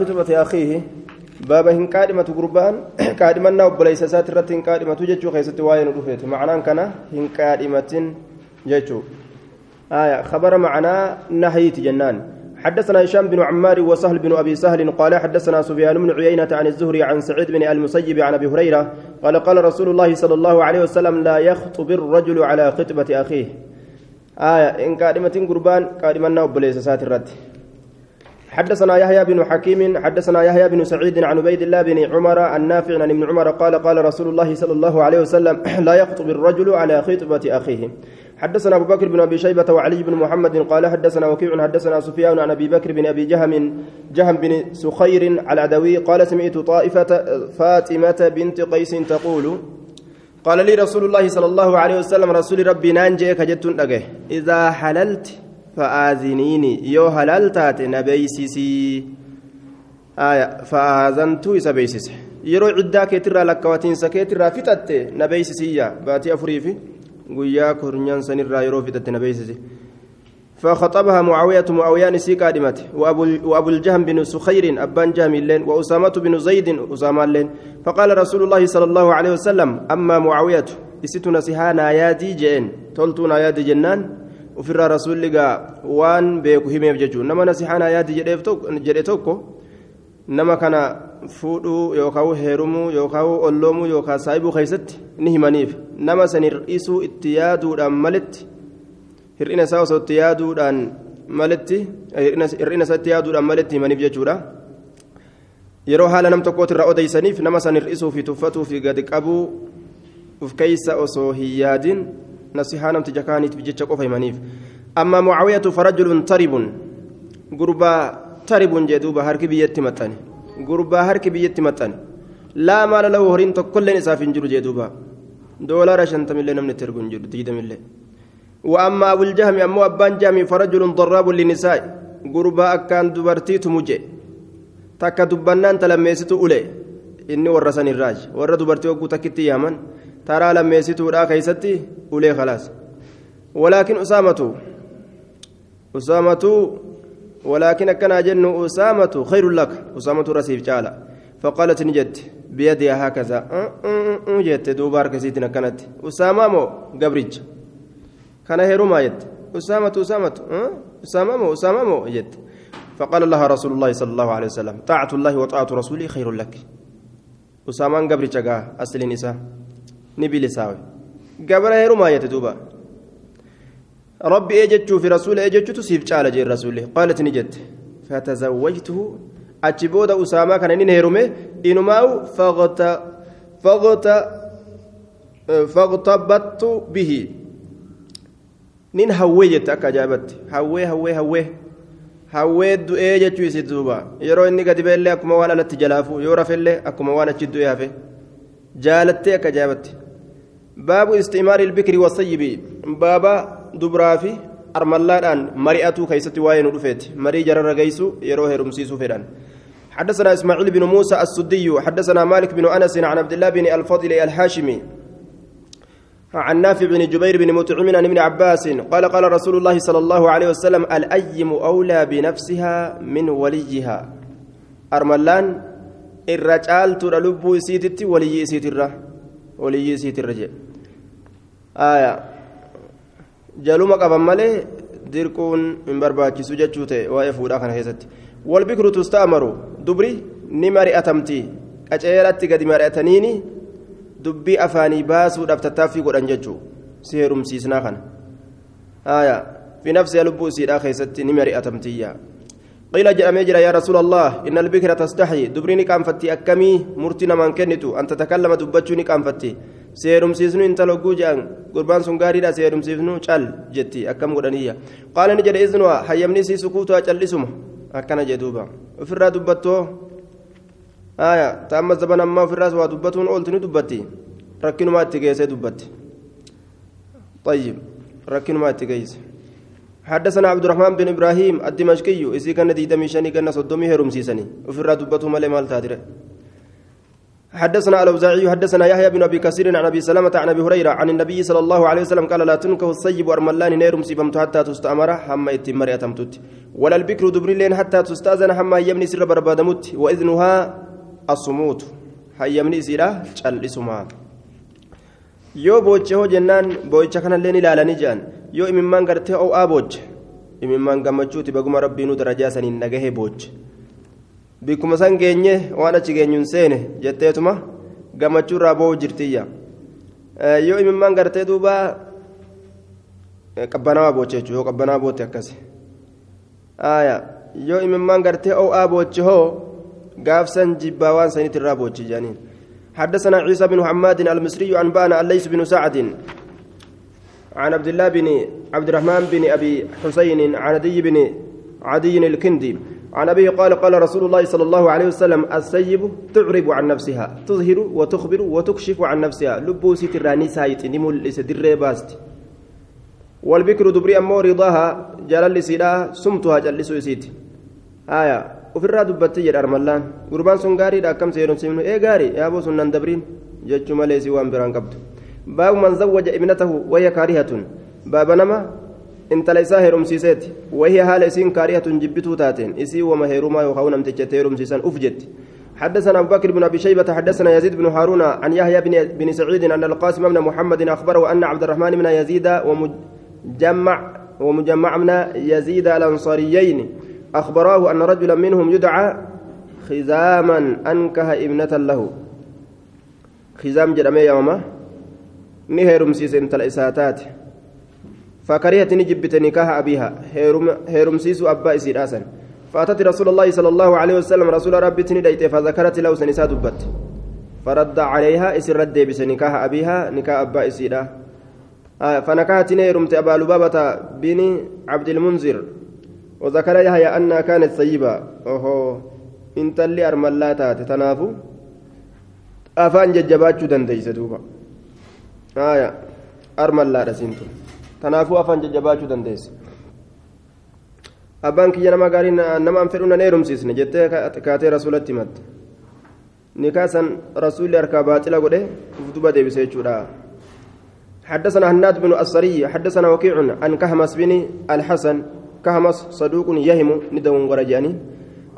خطبة أخيه بابا هن قادمة قربان قادمنا وبليس ساترة هن قادمة جتشو خيست واين رفيت معنى كان هن قادمة جتشو آية خبر معنا نهيت جنان. حدثنا هشام بن عمار وسهل بن أبي سهل قال حدثنا سفيان بن عيينة عن الزهري عن سعيد بن المسيب عن أبي هريرة قال قال رسول الله صلى الله عليه وسلم لا يخطب الرجل على خطبة أخيه. آية إن قادمة قربان قادمنا وبليس ساترة حدثنا يحيى بن حكيم حدثنا يحيى بن سعيد عن عبيد الله بن عمر النافع عن ابن عمر قال قال رسول الله صلى الله عليه وسلم لا يخطب الرجل على خطبة أخيه. حدثنا أبو بكر بن أبي شيبة وعلي بن محمد قال حدثنا وكيع حدثنا سفيان عن أبي بكر بن أبي جهم جهم بن سخير العدوي قال سمعت طائفة فاطمة بنت قيس تقول قال لي رسول الله صلى الله عليه وسلم رسول ربي نانجي كجت إذا حللت فآذنيني. يو هلال تات نبيسسي آية فآذنت إسا بيسس يرو عدا كترى لكواتين سكيترى فتت نبيسسي باتي أفريفي قويا كورنيان سنرى يرو فتت نبيسسي فخطبها معاوية معاوية نسي قادمت وأبو, وأبو الجهم بن سخير أبان جهم اللين وأسامة بن زيد أسامة اللين فقال رسول الله صلى الله عليه وسلم أما معاوية إستنا سهانا يادي جين تلتنا يادي جنان؟ Ofirraa rasuulli gaa waan beeku himeef jechuun nama nasihaanaa yaadi jedhe tokko nama kana fuudhuu yookaan heerumuu yookaan olloomuu yookaan saayibuu keessatti ni himaniif nama san hir'isuu itti yaaduudhaan malitti hir'ina isaa osoo itti yaaduudhaan malitti hir'ina isaa itti yaaduudhaan malitti himaniif jechuudha yeroo haala nam tokkooti irraa odeysaniif nama san hir'isuu fi tuffatuu fi gadi qabuu uf keeysa osoo hin yaadin نصيحة نمت جكانيت بجتش قفا يمنيف أما معاوية فرجل ترب قربا ترب جدوبا هرك بيت متاني. قربا هرك بيت متاني. لا مال له هرين كل نساف جرو جدوبا دولار شنت ملي نمن ترقون جرو تجد ملي. وأما أبو الجهم أمو أبان جامي فرجل ضراب للنساء. قربا أكان دبرتي تمجي talammeessitu ule inni warra san irraaj warra dubartii hogguu takkitti yaaman taraa lammeessituudha keeysatti ulee khalaas. Walaakin usaamatu usaamatu ولكن كان جن أسامة خير لك أسامة رسيف جالا فقالت نجد بيدها هكذا جت دوبار كسيتنا كانت أسامة مو قبرج كان هيرو ما جد أسامة أسامة أسامة مو أسامة مو جد فقال لها رسول الله صلى الله عليه وسلم طاعة الله وطاعة رسوله خير لك أسامة قبرج أصل نساء ni bilisaawe gabara heerumaa jette duuba. Rabbi ee jechuu fi rasuula ee jechuutu siif caala jeen rasuulli. Qaalat ni jette. Fatazawwajtuhu. Achi booda usaamaa kana nin heerume inumaa'u faqtabattu bihi. Nin hawwee jette akka ajaa'ibatti hawwee hawwee hawwee hawwee du'ee jechuu isi duuba. Yeroo inni gadi beellee akkuma waan alatti jalaafu yoo rafellee akkuma waan achi du'ee hafe jaalattee akka ajaa'ibatti باب استعمار البكر والصيب. بابا دبرافي أرملادان مريئتو كيستي واين رفيت مري جرر غيسو يروه رمسيسو فيران. حدثنا إسماعيل بن موسى السدي حدثنا مالك بن أنس عن عبد الله بن الفضل الحاشمي عن نافع بن جبير بن مطعم عن ابن عباس قال قال رسول الله صلى الله عليه وسلم الأيم أولى بنفسها من وليها. أرملان الرجال ترى لبو سيتتي ولي سيتره ولي سيتره جي آية جالوما قبل مالي dirquun hin barbaachisu jechuu ta'e waa'ee fuudhaa kana keessatti walbikru tustaamaru dubri ni mari'atamti qaceelatti gadi mari'ataniini dubbii afaanii baasuudhaaf tattaaffii godhan jechuu si heerumsiisnaa kana aya fi nafsiha lubbuu isiidhaa keessatti ni mari'atamtiyya قيل جاء جرى يا رسول الله إن البكرة تستحي دبريني كان فتي أكمي مرتنا من كنتو أن تتكلم دبتشوني كان فتي سيرم سيسنو انت لو جان قربان سنغاري لا سيرم سيسنو چال جتي أكم قرانية قال نجد إذنها حيمني سي سكوتو أجل اسمه أكنا جدوبا وفرا دبتو آية تام الزبن أما في الراس ودبتون أولتني دبتي ركنوا ما تجيسي دبتي طيب ركنوا ما تجيسي حدثنا عبد الرحمن بن إبراهيم الدمشقي اذا كان ديدمي شني كان صدومي هرم سيسني وفي الرادبته مال مال تادره حدثنا الأوزاعي حدثنا يحيى بن أبي كثير عن أبي سلمة عن أبي هريرة عن النبي صلى الله عليه وسلم قال لا تنكه الصيب أرملان نيرم سيبمت حتى تستأمر حما يتمر يتمتت ولا البكر دبرلين حتى تستأذن حما يمني سر بربادمت وإذنها الصموت. hayyamni isiidha cal'isumaa yoo booche hoo jennaan boo'icha kanallee ni ilaalanii jedhan yoo imimmaan gartee o'aa booche imimmaan gammachuuti baguma rabbiinuu darajaa saniin nagahee booche bikkuma san geenye waan achi geenyuun seene jetteetuma gammachuurraa boo'u jirtiyya yoo imimmaan gartee duuba qabbanawaa booche yoo qabbanawaa bootte akkasi yoo imimmaan gartee o'aa booche hoo قافسا جباوان سنة الرابوتش جانين حدثنا عيسى بن محمد المصري أنبانا الليث بن سعد عن عبد الله بن عبد الرحمن بن أبي حسين عن عدي بن عدي الكندي عن أبيه قال قال رسول الله صلى الله عليه وسلم السيب تعرب عن نفسها تظهر وتخبر وتكشف عن نفسها لبو ستراني سايت نمول لسدر باست. والبكر دبري أمو رضاها جلال لسيدا سمتها جلسوا سيت آية ofirraa dubbatti jedha armallaan gurbaan sun gaariidha akkamsa jedhumsiifnu ee gaarii yaaboo sun nan dabriin jechuu malee si waan biraan qabdu baabu man zawwaja ibnatahu wayya kaarihatun baaba nama intala isaa heerumsiiseeti wayya haala isiin kaarihatun jibbituu taateen isii wama heerumaa yookaan namticha heerumsiisan uf jetti حدثنا أبو بكر بن أبي شيبة حدثنا يزيد بن هارون عن يحيى بن, بن سعيد أن القاسم بن محمد أخبره أن عبد الرحمن بن يزيد ومجمع ومجمع من يزيد الأنصاريين أخبراه أن رجلا منهم يدعى خزاما أنكه ابنة له خزام جرمي يوما نهرم سيسن تلإساتات فكرهت نجبت نكاح أبيها هيرم سيسو أبا إسير آسن فأتت رسول الله صلى الله عليه وسلم رسول ربي تنديت فذكرت له سنسا دبت فرد عليها إسر رد بس نكاح أبيها نكاح أبا إسير آه فنكحت نيرمت أبا لبابة بن عبد المنذر وذكر يحيى أنها كانت طيبة أوهو إنت اللي أرملا تاتي تنافو أفان ججباتشو دنديس دوبا آية أرملا رسينتو تنافو أفان ججباتشو دنديس abbaan kiyya nama gaarii nama an fedhu nan heerumsiisne jettee kaatee rasuulatti himatte nikaasan rasuulli harkaa baaxila godhe uf duba deebise jechuudha حدثنا هناد بن السري حدثنا وكيع عن كهمس بن الحسن كهمس صدوق يهم ندون ورجاني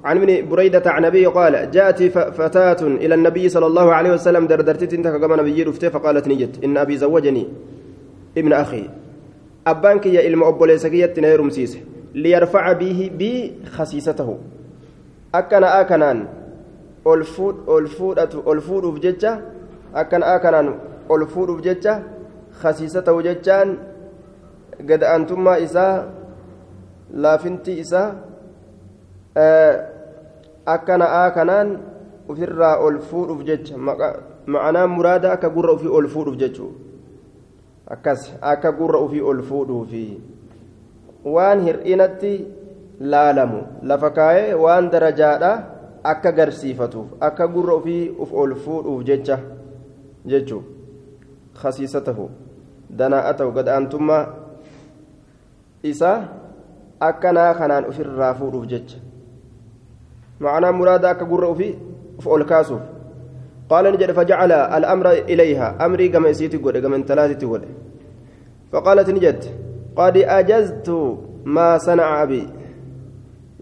عن ابن بريدة عن أبي قال جاءت فتاة إلى النبي صلى الله عليه وسلم دردرتت انت كما نبي فقالت نجت إن أبي زوجني ابن أخي. أبانك يا إلما أبو ليسكية نيرم سيسه ليرفع به بي خسيسته. أكنا أكنان ألفود ألفود ألفود بججة أكن أكنان ألفود بججة خسيسته ججان قد أنتم إذا laafinti isaa akka na'aa kanaan ofirraa ol fuudhuuf jecha ma'anaan muraada akka gurra ofii ol fuudhuuf jechuu akkas akka gurra ofii ol fuudhuufi waan hir'inatti laalamu lafa kaayee waan darajaadha akka garsiifatuuf akka gurra ofii uf ol fuudhuuf jecha jechuu khasiisatahu danaa'a ta'u gada'antummaa isaa akkanaa kanaan ofirraa fuudhuuf jecha معنى مراد أكا قرأ في فأول كاسوف قال نجد فجعل الأمر إليها. أمري كما يسيتي قد كما ثلاثة قد. فقالت نجد قد أجزت ما صنع أبي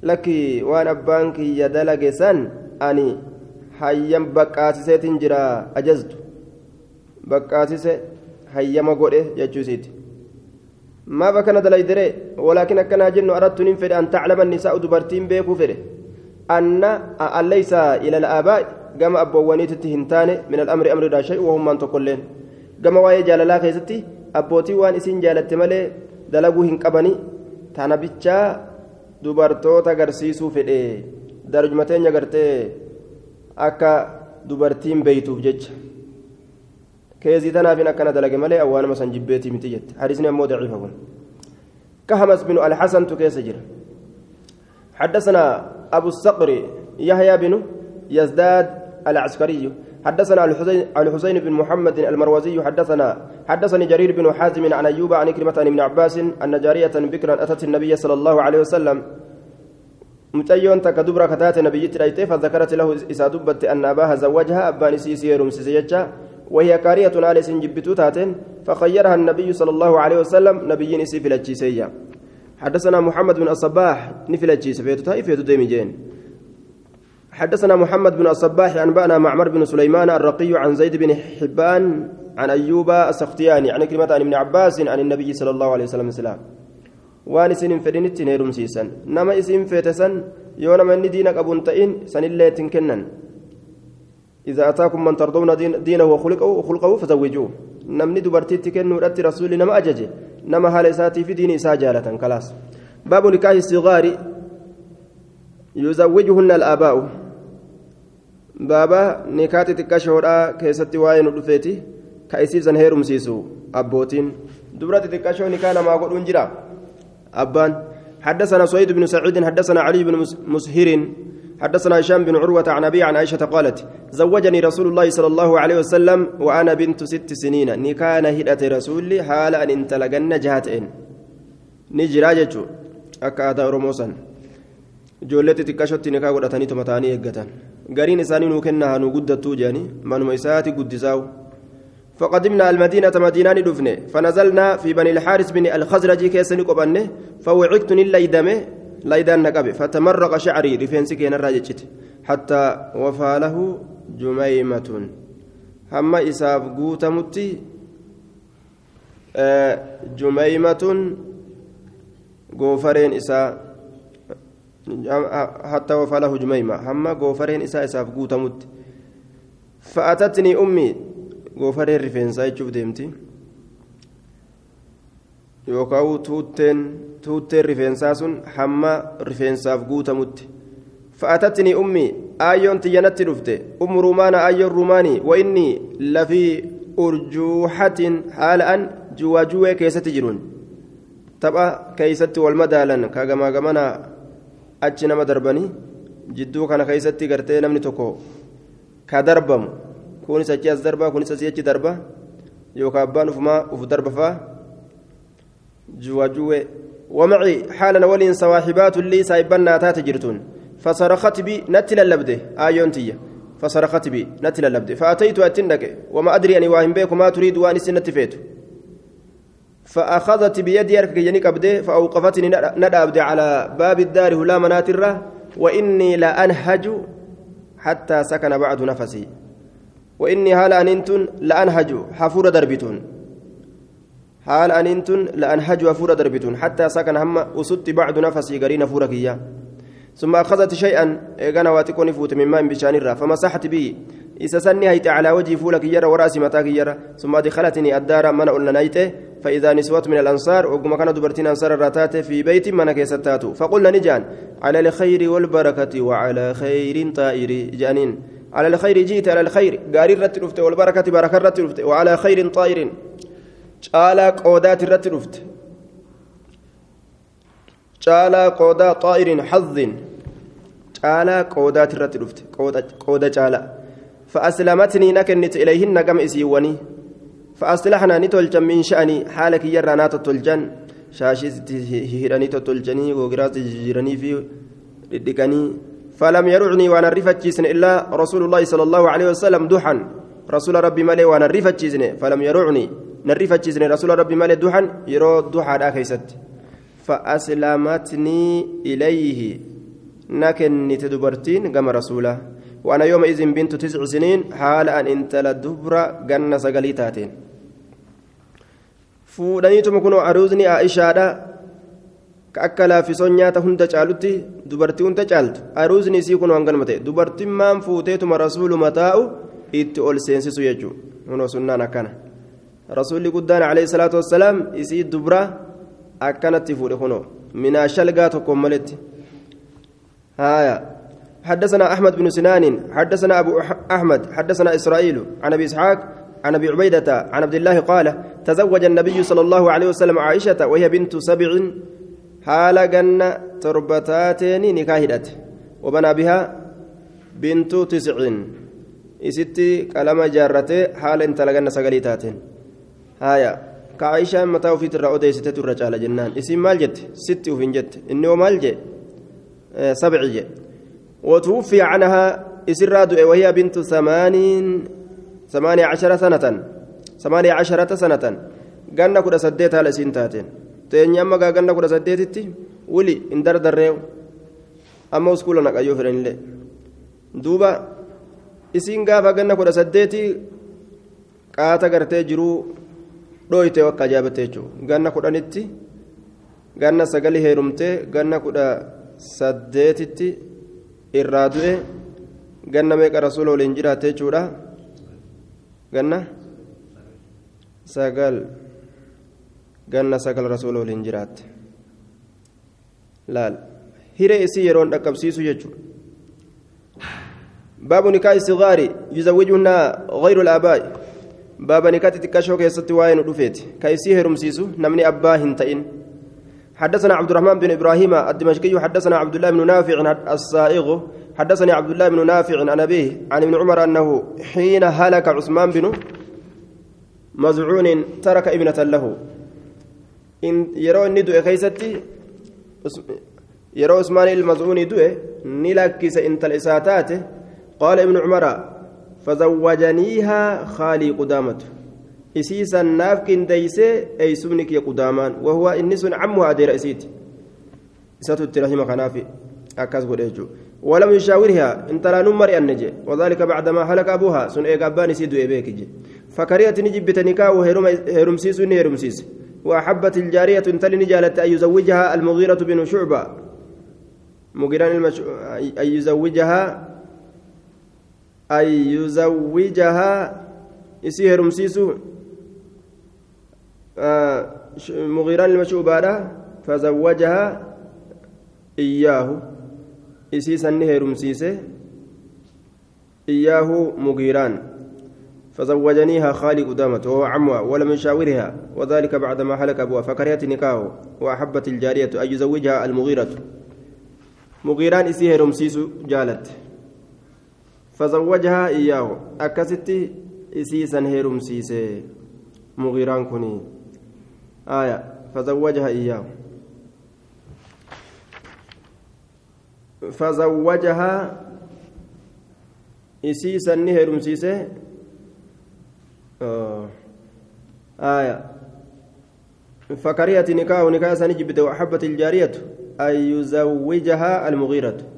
لك وأنا بانك يدلق سن أني حيا بكاتسة تنجرا أجزت. بكاتسة حيا ما قد يجوزيتي ما بكنا دليدري ولكن أكنا جن أردت ننفر أن تعلم النساء دبرتين بيكو فره أن ليس إلى الآباء كما أبوانيت تهنتان من الأمر أمر لا شيء وهم من تقولين كما واي جاللا كيستي أبوتي وان إسين جالت ملي دلقوا هنقبني تانا بيتشا dubartoota garsiisuu fedhe darajmateenya gartee akka dubartiin beeytuuf jecha keezii tanaafin akkana dalage malee awwaanuma san jibbeetii miti jette hadisni ammoo daciifa kun كهمس بن الحسن تكيس جرا حدثنا أبو الصقر يحيى بن يزداد العسكري. حدثنا الحسين الحسين بن محمد المروزي. حدثنا حدثني جرير بن حازم عن أيوب عن كلمة عن ابن عباس أن جارية بكرا أتت النبي صلى الله عليه وسلم. متيون تكدبر كتات نبي ترايته فذكرت له إسا دبت أن أباها زوجها أبان سيسي رمسيسيجا وهي كارية على سنجبتو فخيرها النبي صلى الله عليه وسلم نبي نسي في حدثنا محمد بن الصباح نفل الجيس فيتو تاي فيتو ديمجين حدثنا محمد بن الصباح أنبأنا معمر بن سليمان الرقي عن زيد بن حبان عن أيوب السختياني عن كلمة عن ابن عباس عن النبي صلى الله عليه وسلم سلام fedhinitti hin heerumsiisan nama isin feete san yoo nama inni diina qabuun ta'in sanillee ittiin kennan إذا أتاكم من ترضون دينه وخلقه وخلقه فزوجوه نمني دبرتي كنو رتي رسول نما أججي نما هال ساتي في ديني ساجالة خلاص باب نكاح الصغار يزوجهن الآباء بابا نكاتي تكاشورا كيستي واين ودفيتي كايسيف زن هيرم سيسو أبوتين دبرتي تكاشو نكانا ما قد انجرا أبان حدثنا سعيد بن سعيد حدثنا علي بن مسهر حدثنا هشام بن عروة عن أبي عن عائشة قالت زوجني رسول الله صلى الله عليه وسلم وأنا بنت ست سنين. نكان هدأة رسولي حال أن انتلقن جهتين. نجرا جتشو. أكا أدا رموسا nikaa godhatanii tumataanii eeggatan gariin isaanii nuu kennaha nu guddattuu jedhanii manuma isaati guddisaa'u فقدمنا المدينة مدينة دفنة فنزلنا في بني الحارث بن الخزرج كيسني قبنة. فوعكت الليدمة ليدان نقبه. فتمرق شعري رفنسي كين الراجت حتى وفى له جميمة. هما إساف قوتمتي آه جميمة. غوفرين إساف حتى وفى له جميمة. هما غوفرين إسا إساف قوتمت فأتتني أمي غوفرين رفنسا يشوف ديمتي. Yookaan tuutteen tuutteen rifeensaa sun hamma rifeensaaf guutamutti. Fa'atatni ummi aayyoon tiyyanatti dhufte ummu rumaana aayyoon rumaanii wa'inni lafii urjuuxatin haala an juwaajuwee keessatti jiruun. Tapha keeysatti wal madaalan ka gamaa gamana achi nama darbanii jidduu kana keeysatti gartee namni tokko ka darbamu. Kunis achi as darba kunis asii achi darba yookaan abbaan ufumaa uf darba fa'a جواجوه. ومعي حالا ولين صواحبات لي سايبنا تات جرتون. فصرخت بي نتل اللبده آيونتية فصرخت بي نتل اللبده فأتيت أتندك. وما أدري أني واهم بيك ما تريد وأني سنة فيت فأخذت بيدي أركك ينك أبدي فأوقفتني ندى أبدي على باب الدار هلا مناترة وإني لا أنهج حتى سكن بعد نفسي. وإني هالا أنتن لأنهج حفور دربتون. حال أنتن لأنهج وفور دربتون. حتى سكن هم وسدت بعد نفسي فورك إياه ثم أخذت شيئا إيقانا واتكوني فوت من ماء بشان فمسحت به إذا سني هيت على وجهي فولك يرى ورأسي متاك يرى ثم دخلتني الدار من قلنا نيته فإذا نسوة من الأنصار وكما كانوا دبرتين أنصار الراتات في بيت من كيستاتو. فقلنا نجان على الخير والبركة وعلى خير طائر جانين على الخير جيت على الخير قاري رتلفت والبركة بركة رتلفت وعلى خير طائر. Caalaa qoodaati irratti dhufte. Caalaa qoodaa xaa'irin xazzin caalaa qoodaati irratti dhufte. Qooda caalaa. فأسلمتني نكنت إليهن كم إسيوني فأصلحنا نتولجن من شأني حالك يرانا تتولجن شاشي هيراني تتولجني وقراط جيراني في ردكني فلم يرعني وأنا رفتشيسن إلا رسول الله صلى الله عليه وسلم دوحا رسول ربي مالي وأنا رفتشيسن فلم يرعني نرفتشيسن رسول ربي مالي دوحا يرو دوحا دا كيست فأسلمتني إليه نكنت دبرتين كما رسوله وأنا يومئذ بنت تسع سنين حال أن انت لدبر جنة سقليتاتين aruusni aishaadha ka akka laaffisoon nyaata hunda caalutti dubartii hunda caaltu aruusni isii kunoo hanganuma ta'e dubartiin maan fuuteetuma rasuuluma taa'u itti ol seensisu jechuudha kunoo sunnaan akkana rasuulli guddaan alayhi salaatu wassalaam isii dubra akkanatti fuudhe kunoo minaa shalgaa tokkoon maletti haaya حدثنا أحمد بن سنان حدثنا أبو أحمد حدثنا إسرائيل عن أبي إسحاق عن أبي عبيدة عن عبد الله قال تزوج النبي صلى الله عليه وسلم عائشة وهي بنت سبع حال جنة تربتاتين نكاهدت وبنى بها بنت تسع. إستي كلام جارته حال انت لجنة سقليتاتين. هايا كعائشة متى في ترى أودي ستة الرجال جنان اسم مال جت ست وفين جت إنه مال جت سبعي وتوفي عنها إسراد وهي بنت ثمانين ثمانية عشر سنة ثمانية عشرة سنة قلنا كده سديتها لسنتاتين تيني أما قلنا كده سديتتي ولي اندر دريو أما وسكولا نقايو فرين لي دوبا isiin gaafa ganna kudha saddeeti qaata gartee jiruu dhooyte akka ajaabatte jechuudha ganna kudhanitti ganna sagali heerumtee ganna kudha saddeetitti irraa du'e ganna meeqa rasuula waliin jiraatte jechuudha ganna sagal ganna sagal rasuula waliin jiraatte laal hiree isii yeroon dhaqqabsiisu jechuudha. باب نكاح الصغار يزوجهن غير الآباء باب نكاح تكاشو كيست واين رفيت كيسي هرمسيسو نمني أباه تئن حدثنا عبد الرحمن بن إبراهيم الدمشقي حدثنا عبد الله بن نافع الصائغ حدثني عبد الله بن نافع عن أبيه عن ابن عمر أنه حين هلك عثمان بن مزعون ترك ابنة له. إن يرى الندو كيستي يرى عثمان المزعون دوء نلكس انت الإساتاته قال ابن عمر فزوجنيها خالي قدامة إسيسا نافك ديسي أي سمنك يا قدامان. وهو إنس عمها أدير إسيت. إسات الترحيم خنافي. أكاس قديجو ولم يشاورها. إن ترى نمر النجي وذلك بعدما هلك أبوها. سن إيقابان سيدو إبيك فكريت نجيب تنكا وهرمسيس هرمسيس وأحبت الجارية تلي نجالت أن يزوجها المغيرة بن شعبة. مغيران المش... أن يزوجها أن يزوجها إسي هرمسيسو آه مغيران المشوبارة فزوجها إياه. إسي سنة هرمسيسه إياه مغيران. فزوجنيها خالي قدامة وهو عمها ولم يشاورها وذلك بعدما هلك أبوها. فكرهت نكاحه وأحبت الجارية أن يزوجها المغيرة. مغيران إسي هرمسيسو جالت. فزوجها إياه. أكست إسيسا هيرم سيسي. مغيران كني آية. فزوجها إياه. فزوجها إسيسا هيرم سيسي. آه. آية. فكرهت نكاح نكاح سنجبت وأحبت الجارية أن يزوجها المغيرة.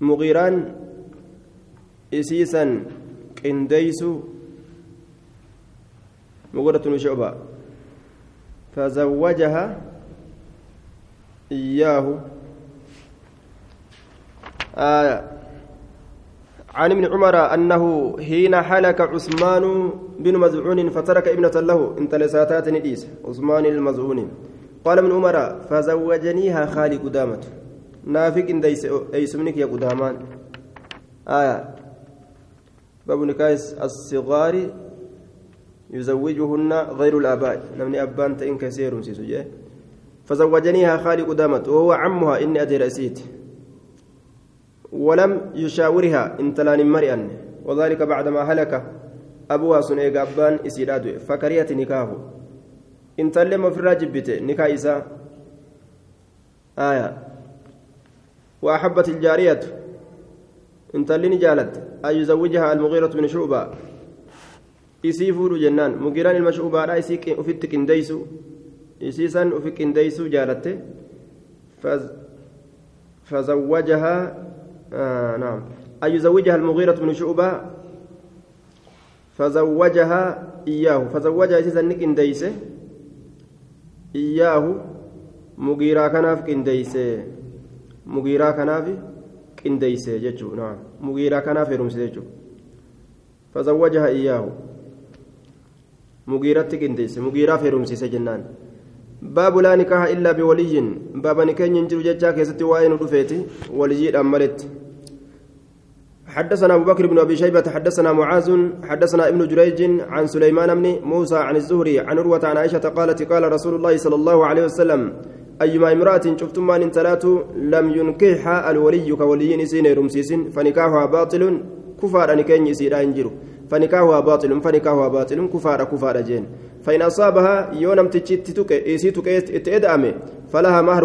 مغيران إسيسا قنديس مغيرة شعبة. فزوجها إياه. آية عن ابن عمر أنه حين حلك عثمان بن مزعون فترك ابنة له انت لساتات نديس عثمان المزعون. قال ابن عمر فزوجنيها خالي قدامته نافق إن أيسمنك يا قدامان. آية. باب نكايس الصغار يزوجهن غير الآباء. نمني أبان تإن كثير سيسوجه فزوجنيها خالي قدامت وهو عمها إني أدير أسيت ولم يشاورها إن تلان مرئا. وذلك بعدما هلك. أبوها سنيق أبان إسيراد فكريت نكاهه. إن تلم في الراجب نكاح إساء. آية. وأحبت الجارية. انت اللي جالت أن يزوجها المغيرة بن شعبة. isii fuudhu jennaan mugiraan ilma shu'ubaadha isii ufitti qindeysu isiisan ufi qindeysu jaalatte فزوجها آه نعم. أن يزوجها المغيرة بن شعبة. فزوجها إياه. فزوجها إسيسا نكنديسه إياه. مغيرا كناف كنديسه مغيرا كناف كنديسه جتشو نعم مغيرا كناف يرمسه جتشو فزوجها إياه مغيرة كنديسه مغيرا فيرمسه جنان باب لا نكاح إلا بولي باب نكاح ينجر ججا كيستي وين رفيتي ولي أمرت حدثنا أبو بكر بن أبي شيبة حدثنا معاذ حدثنا ابن جريج عن سليمان بن موسى عن الزهري عن عروة عن عائشة قالت قال رسول الله صلى الله عليه وسلم أيما امرأة شفتم من ثلاث لم ينكحها الولي كولي نسين رمسيس فنكاحها باطل كفار نكاح يسير انجر فنكاحها باطل فنكاحها باطل كفار كفار جين. فإن أصابها يونم تشتتك إسيتك إتأدأمي فلها مهر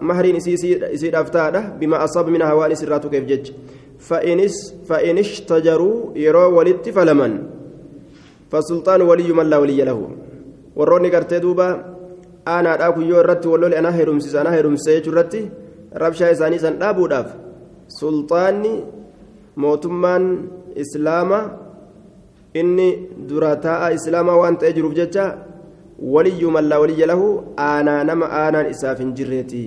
مهر إسير أفتاده بما أصاب منها وأن سراتك في فإنس فإن اشتجروا يروا ولدت فلمن. فالسلطان ولي من لا ولي له. warroonni gartee duuba aanaadhaa kuyyoo irratti wallole ana heerumsiisa ana heerumsee irratti rabshaa isaanii san dhaabuudhaaf sulxaanni mootummaan islaama inni dura taa'a islaamaa waan ta'ee jiruuf jecha waliyyuu mallaa waliyya lahu aanaa nama aanaan isaaf hin jirreeti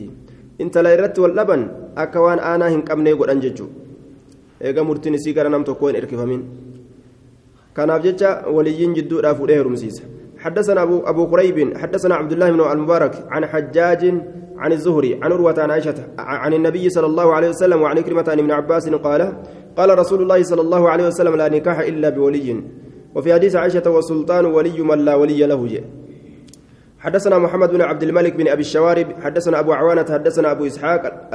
intala irratti wal dhaban akka waan aanaa hin qabnee godhan jechuudha eega murtiin isii gara nam tokkoo hin erkifamin kanaaf jecha waliyyiin jidduudhaa fuudhee heerumsiisa حدثنا أبو أبو قريب حدثنا عبد الله بن المبارك عن حجاج عن الزهري عن عروة عن عائشة عن النبي صلى الله عليه وسلم وعن كلمة عن ابن عباس قال قال رسول الله صلى الله عليه وسلم لا نكاح إلا بولي وفي حديث عائشة والسلطان ولي من لا ولي له جي. حدثنا محمد بن عبد الملك بن أبي الشوارب حدثنا أبو عوانة حدثنا أبو إسحاق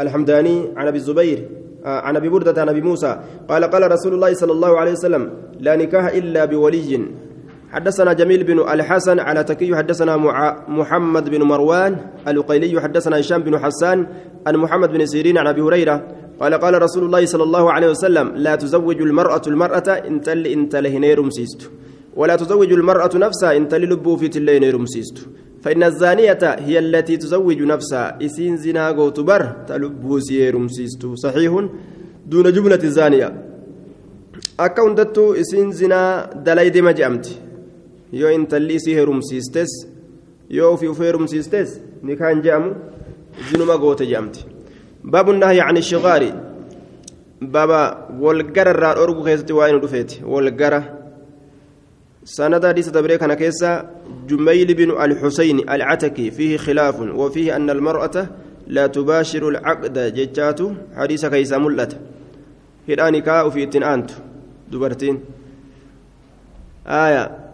الحمداني عن أبي الزبير عن أبي بردة عن أبي موسى قال قال رسول الله صلى الله عليه وسلم لا نكاح إلا بولي حدثنا جميل بن الحسن على تكي حدثنا محمد بن مروان القيلي حدثنا هشام بن حسان عن محمد بن سيرين عن أبي هريرة قال قال رسول الله صلى الله عليه وسلم لا تزوج المرأة المرأة إن تل إن تلهنيرم سيست ولا تزوج المرأة نفسها إن تل لبو في تلهنيرم سيست فإن الزانية هي التي تزوج نفسها إسين زنا غوتبر تلبو سيرم سيست صحيح دون جملة الزانية. أكون إسين زنا دلاي دي مجأمتي yoo intalli isii heerumsiistes yoo ofii uf heerumsiistes nikaan je'amu zinuma goote je'amti baabu nahyi can shigaari baaba walgara irraa dhorgu keessatti waa'ee nu dhufeeti walgara سند حديث تبريك أنا كيسا جميل بن الحسين العتكي فيه خلاف وفيه أن المرأة لا تباشر العقد ججات حديث كيسا ملت هراني كاء في أنت دبرتين آية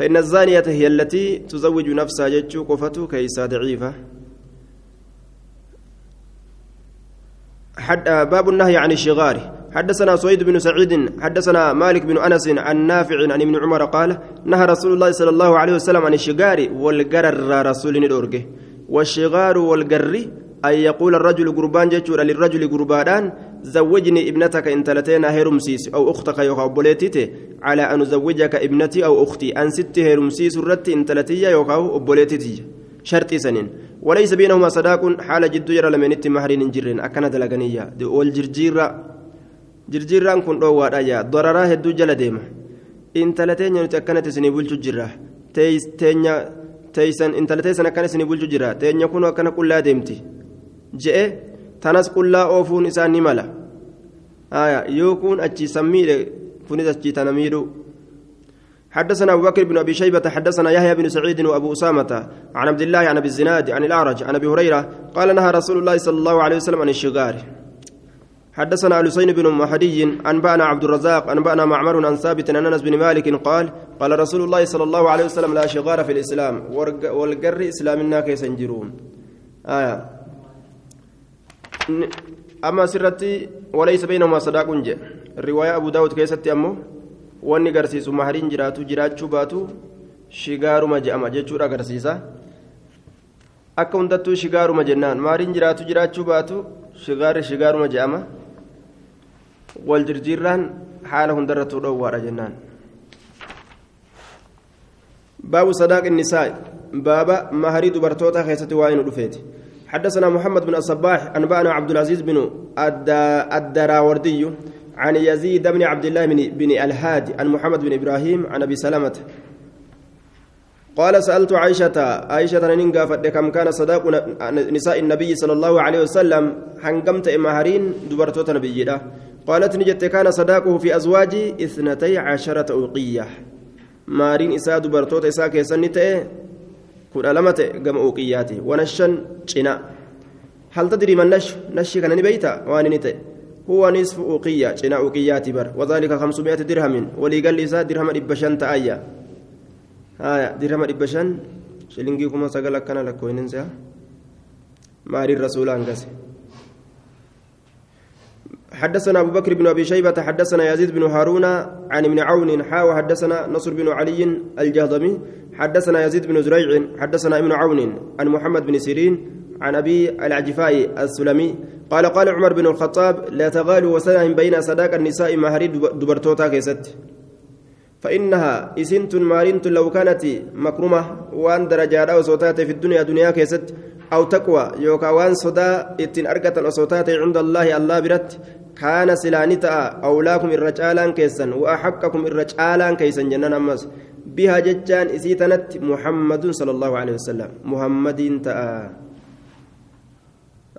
فإن الزانية هي التي تزوج نفسها جتشو قفته كيسا ضعيفة. حد باب النهي عن الشغار. حدثنا سويد بن سعيد حدثنا مالك بن أنس عن نافع عن ابن عمر قال نهى رسول الله صلى الله عليه وسلم عن الشغار والقرر رسول الأرجه والشغار والقر أن يقول الرجل قربان جتشور للرجل قربان زوجني ابنتك إن تلتين هيرمسيس أو أختك يوكا أبوليتي على أن أزوجك ابنتي أو أختي أن ست هيرمسيس الرت إن تلتي يوكا أبوليتي شرط سنين. وليس بينهما صداق حال جد يرى لمن مهرين جرين. أكن دلغنية والجرجيرة جرجيران كن دوا يا ضررا هدو جل ديما. إن تلتين يتكنت سني بولتو جرا تيس تينيا تيسن إن تلتين سني بولتو جرا تينيا كنو أكن كل ديمتي. Je'e tanas qullaa oofuun isaa ni mala. آية يكون أتشي سمير كنت أتشي تنمير حدثنا أبو بكر بن أبي شيبة حدثنا يحيى بن سعيد وأبو أسامة عن عبد الله عن أبي الزناد عن الأعرج عن أبي هريرة قال نهى رسول الله صلى الله عليه وسلم عن الشغار حدثنا حسين بن محدي أنبأنا عبد الرزاق أنبأنا معمر عن ثابت عن أنس بن مالك قال قال رسول الله صلى الله عليه وسلم لا شغار في الإسلام والقر إسلامنا كيسنجرون آية. amma asirratti walaysa baynahuma sadaaqun jee riwaaya abu daawud keessatti ammoo wanni garsiisu mahariin jiraatu jiraachuu baatu shigaaruma je'ama jechuudha agarsiisa. Akka hundattuu shigaaruma jennaan mahariin jiraatu jiraachuu baatu shigaarri shigaaruma je'ama wal jirjiirraan haala hundarrattuu dhoowwaadha jennaan. Baabu sadaaqi nisaa'i baaba maharii dubartootaa keessatti waa inu dhufeeti. حدثنا محمد بن الصباح أنبأنا عبد العزيز بن الدراوردي عن يزيد بن عبد الله بن, بن الهادي عن محمد بن إبراهيم عن أبي سلمة. قال سألت عائشة عائشة ننقى كم كان صداق نساء النبي صلى الله عليه وسلم حنقمت إمهرين دبرتوت نبي قالت نجت كان صداقه في أزواجي إثنتي عشرة أوقية. مارين إساء دبرتوت إساء كيسنته كن ألمت قم أوقياتي ونشن شنا هل تدري من نش نشي كان نبيتا واني نتي هو نصف أوقية شنا أوقيات بر وذلك خمسمائة درهم ولي قال لي درهم إبشان تأيا آية درهم إبشان شلنجي كما سقل كان لك وين ماري الرسول أنقسي حدثنا أبو بكر بن أبي شيبة حدثنا يزيد بن هارون عن ابن عون حا حدثنا نصر بن علي الجهضمي حدثنا يزيد بن زريع حدثنا ابن عون عن محمد بن سيرين عن أبي العجفاء السلمي قال قال عمر بن الخطاب لا تغالوا وسنهم بين صداق النساء مهري دبرتوتا كيست. فإنها إسنت مارنت لو كانت مكرمة وأن درجات أو صوتات في الدنيا دنيا كيست أو تقوى. يوكا وان صدا إتن أرقة أصوتات عند الله الله برت. كان سلانتا أولاكم الرجالان كيسا وأحقكم الرجالان كيسا جنان أمس. بها ججان إسيتنت محمد صلى الله عليه وسلم. محمد تأ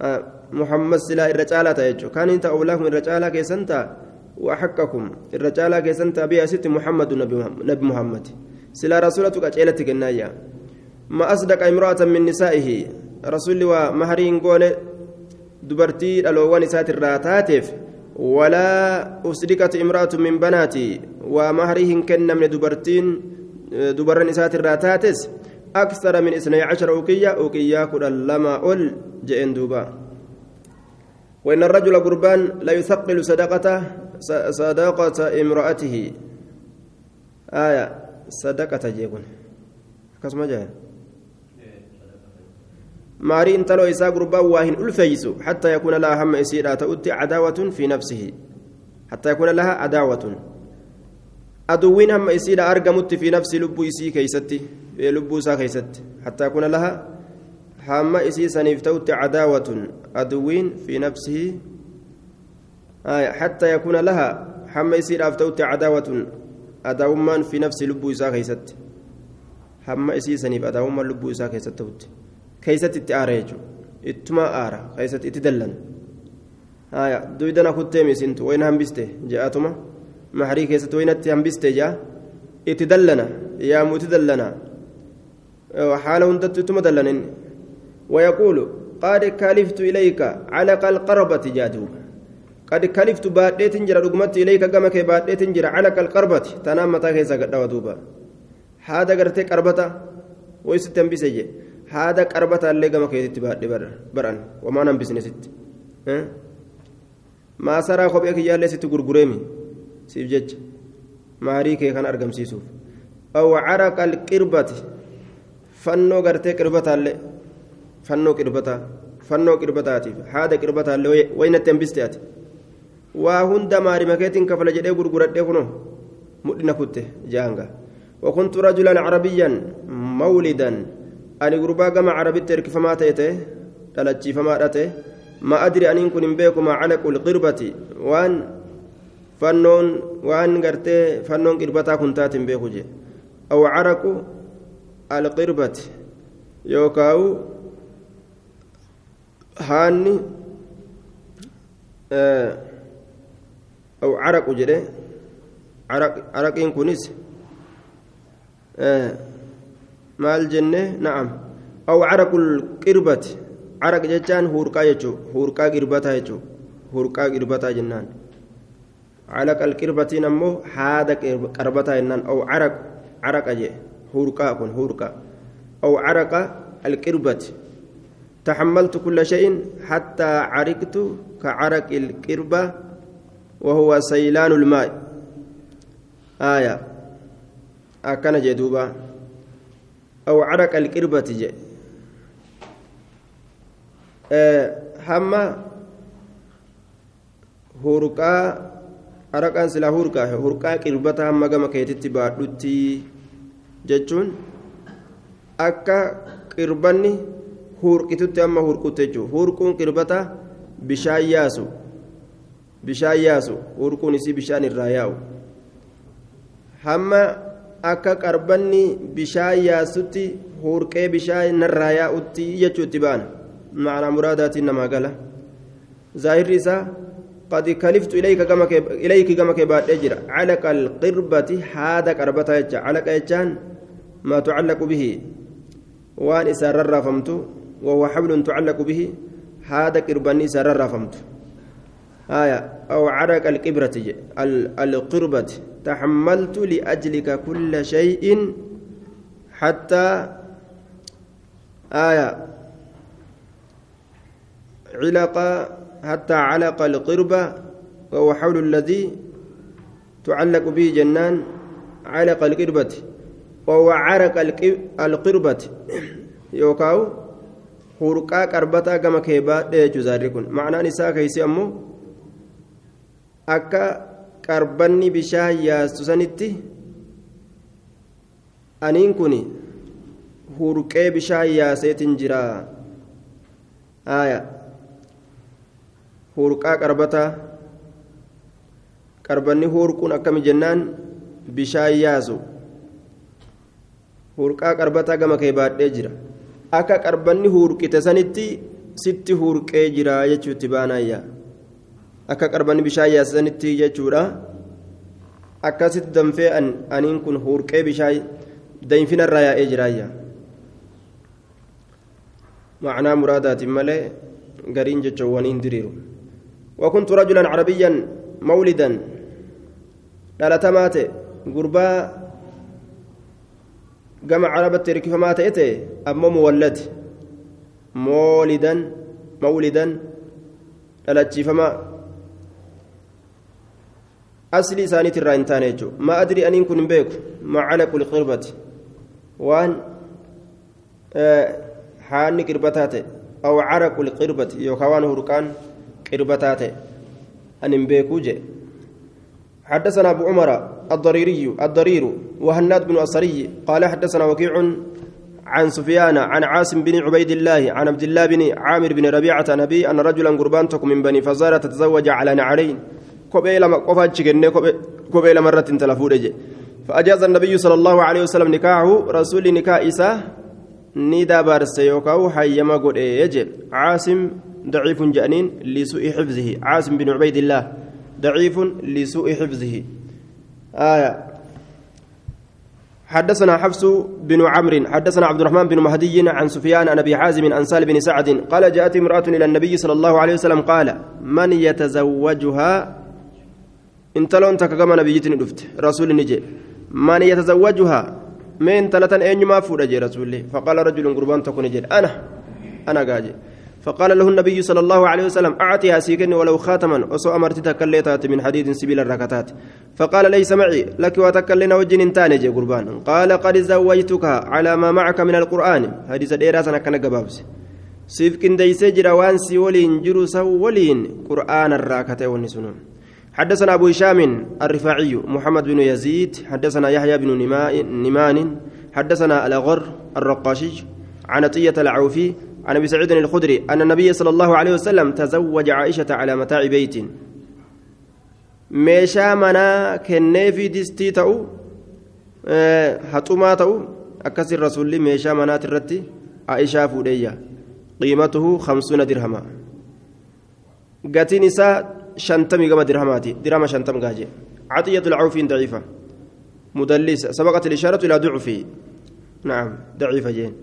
آه. محمد سلا الرجالة يجو كان انت أولاكم الرجالة كيسا وأحقكم. الرجالة كيسا بها ست محمد نبي محمد. سلا رسولتك أجيلتك النايا ما أصدق امرأة من نسائه. رسول ومهرين قول دبرتي الأوان سات الراتاتف ولا أصدقت امرأة من بناتي. ومهرهن كن من دبرتين دبر نسات الراتاتس أكثر من اثني عشر أوكية أوكية كل لما أول جئن دوبا وإن الرجل قربان لا يثقل صدقته صدقة امرأته آية صدقة جيبون كسم جاي ماري انتلو إساء قربان واهن ألفيس حتى يكون لها هم إسيرا تؤتي عداوة في نفسه حتى يكون لها عداوة هم إسيرا أرقمت في نفس لب إسي كيستي لب إسا كيست حتى يكون لها هم إسي سنيف تؤتي عداوة أدوين في نفسه آية حتى يكون لها هم إسيرا تؤتي عداوة أداومان في نفس لب إسا كيست هم إسي سنيف أداومان لب إسا كيست تؤتي keeysatti itti aara jechuudha. Ittuma aara keeysatti itti dallan. Duydana kutteemi isintu wayna hambiste je'atuma. maharii keessatti waynatti hambiste jaa itti dallana yaamu itti dallana. Haala hundatti ittuma dallan inni wayaquulu qaad kaliftu ilayka calaqa alqarbati jaa duuba. Qad kaliftu baadheetin jira dhugumatti ilayka gama kee baadheetin jira calaqa alqarbati tanaan mataa keessa gadhawa duuba. Haada gartee qarbata waysitti hambise jee. Haada qarbataallee gama keetitti baadhe baran wamaan hambisne sitti maasaraa kophee kiyyaallee sitti gurgureemi? siif jecha maarii kee kan argamsiisuuf aw caraqa alqirbati fannoo gartee qirbataallee fannoo qirbataa fannoo qirbataatiif haada qirbataallee waynatti hambiste ati waa hunda maarima keetiin kafala jedhee gurguradhee kunoo mudhina kutte jaanga وكنت رجلا عربيا مولدا ani gurbaa gama carabitti erkifamaa ta'e dhalachiifamaa dhate ma adri aniin kun hin beeku maa calaqu lqirbati waan gartee fannoon qirbataa kun taate hin beeku je aw caraqu alqirbati yookaawu haanni aw caraqu jedhe caraqiin kunis maal jenne na'am aw caraqul qirbati caraq jechaan huurqaa jechuu huurqaa qirbataa jechuu huurqaa qirbataa jennaan calaqa alqirbatiin ammoo haada qarbataa jennaan aw caraq caraqa jee huurqaa kun huurqaa aw caraqa alqirbati تحملت كل شيء حتى عرقت كعرق القربة وهو سيلان الماء آية أكن جدوبا أو عرق القربة جاء أه هما هورقا araqaan silaa hurqaa hurqaa qirbataa hamma gama keetitti baadhutti jechuun akka qirbanni hurqitutti amma hurqutte jechuudha hurquun qirbata bishaan yaasu. Bishaan yaasu hurquun isii bishaan irraa yaa'u. Hamma akka qarbanni bishaan yaasutti hurqee bishaan narraa yaa'utti jechuutti ba'an maanaa muraadaatiin namaa gala. Zaahirri isaa. قد كلفت إليك كما إليك كما كبات أجر علق القربة هذا قربة علق يجان ما تعلق به. وان إسار الرافمت وهو حبل تعلق به. هذا قرباني إسار الرافمت آية. أو عرق القبرة القربة. تحملت لأجلك كل شيء حتى آية. علق حتى علق القربة وهو حول الذي تعلق به جنان علق القربة وهو عرق القربة يوكاو kee baadhee jechuun zaarri kun ma'anaan isaa keessi ammoo akka qarbanni bishaan yaastu sanitti aniin kun hurqee bishaan yaaseetiin jira aaya hurqaa qarbataa qarbanni hurquun akkami jennaan bishaan yaasu hurqaa qarbataa gama kee baadhee jira akka qarbanni hurqite sanitti sitti hurqee jira jechuutti baanaayya akka qarbanni bishaan yaase sanitti jechuudha akkasitti danfee aniin kun hurqee bishaan danfinarraa yaa'ee jiraayya معنى مرادات ملئ قرين جتشوانين دريرو وكنت رجلا عربيا مولدا dhalatamaate gurbaa gama carabatti hirkifamaa ta'e ta'e ammoo muwallad moolidan mawlidan dhalachiifamaa asli isaaniit irraa hin taane jechuudha ma adri aniin kun hin beeku macalaqu liqirbati waan haanni qirbataa ta'e aw hin beekuu jedhe حدثنا أبو عمر الضريري الضرير وهناد بن أصري قال حدثنا وكيع عن سفيان عن عاصم بن عبيد الله عن عبد الله بن عامر بن ربيعة نبي أن رجلا قربان من بني فزارة تتزوج على نعلين. كوبي لما كوبي مرة تلفود فأجاز النبي صلى الله عليه وسلم نكاحه رسول نكاح إساه نيدا بارس حيما قد عاصم ضعيف جأنين لسوء حفظه. عاصم بن عبيد الله ضعيف لسوء حفظه. آية. حدثنا حفص بن عمرو حدثنا عبد الرحمن بن مهدي عن سفيان عن أبي حازم عن سال بن سعد قال جاءت امرأة إلى النبي صلى الله عليه وسلم قال من يتزوجها؟ انت لون تكما نبيتني دفت. رسول نجي من يتزوجها؟ من ثلاثا اين ما فوج رسول فقال رجل قربان تكون أنا أنا قاجي. فقال له النبي صلى الله عليه وسلم أعطيها سيكني ولو خاتما. وسو أمرتك كليتات من حديد سبيل الركتات فقال ليس معي. لك وتكلنا وجن تاني قربان. قال قد زوجتك على ما معك من القرآن. حديث ديراسنا كان قبابس. سيف كنديس جرا وان سي ولين قرآن الراكتة والنسنون حدثنا أبو هشام الرفاعي محمد بن يزيد حدثنا يحيى بن نمان حدثنا الأغر الرقاشي عن العوفي عن ابي سعيد الخدري ان النبي صلى الله عليه وسلم تزوج عائشه على متاع بيت meeshaa manaa kenneefi distii ta'u haxumaa ta'u akkasin rasulli meeshaa manaati irratti aishaa fuudheeyya qiimatuhu hamsuuna dirhama gatiin isaa shantamii gama dirhamaati dirhama shantam gaaje عطية العوفي ضعيفة مدلس سبقت الإشارة إلى ضعفه نعم ضعيفة جين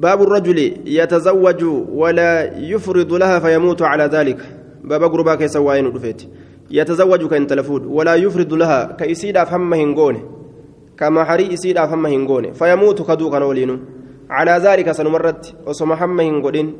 باب الرجل يتزوج ولا يفرض لها فيموت على ذلك. باب قربا كيس واين رفيت يتزوج كأن تلفود. ولا يفرض لها كيسيد فهم هنغونه كما حري يسيد فهم هنغونه فيموت كدو كان على ذلك سنمرت. وسم هم هنغودين.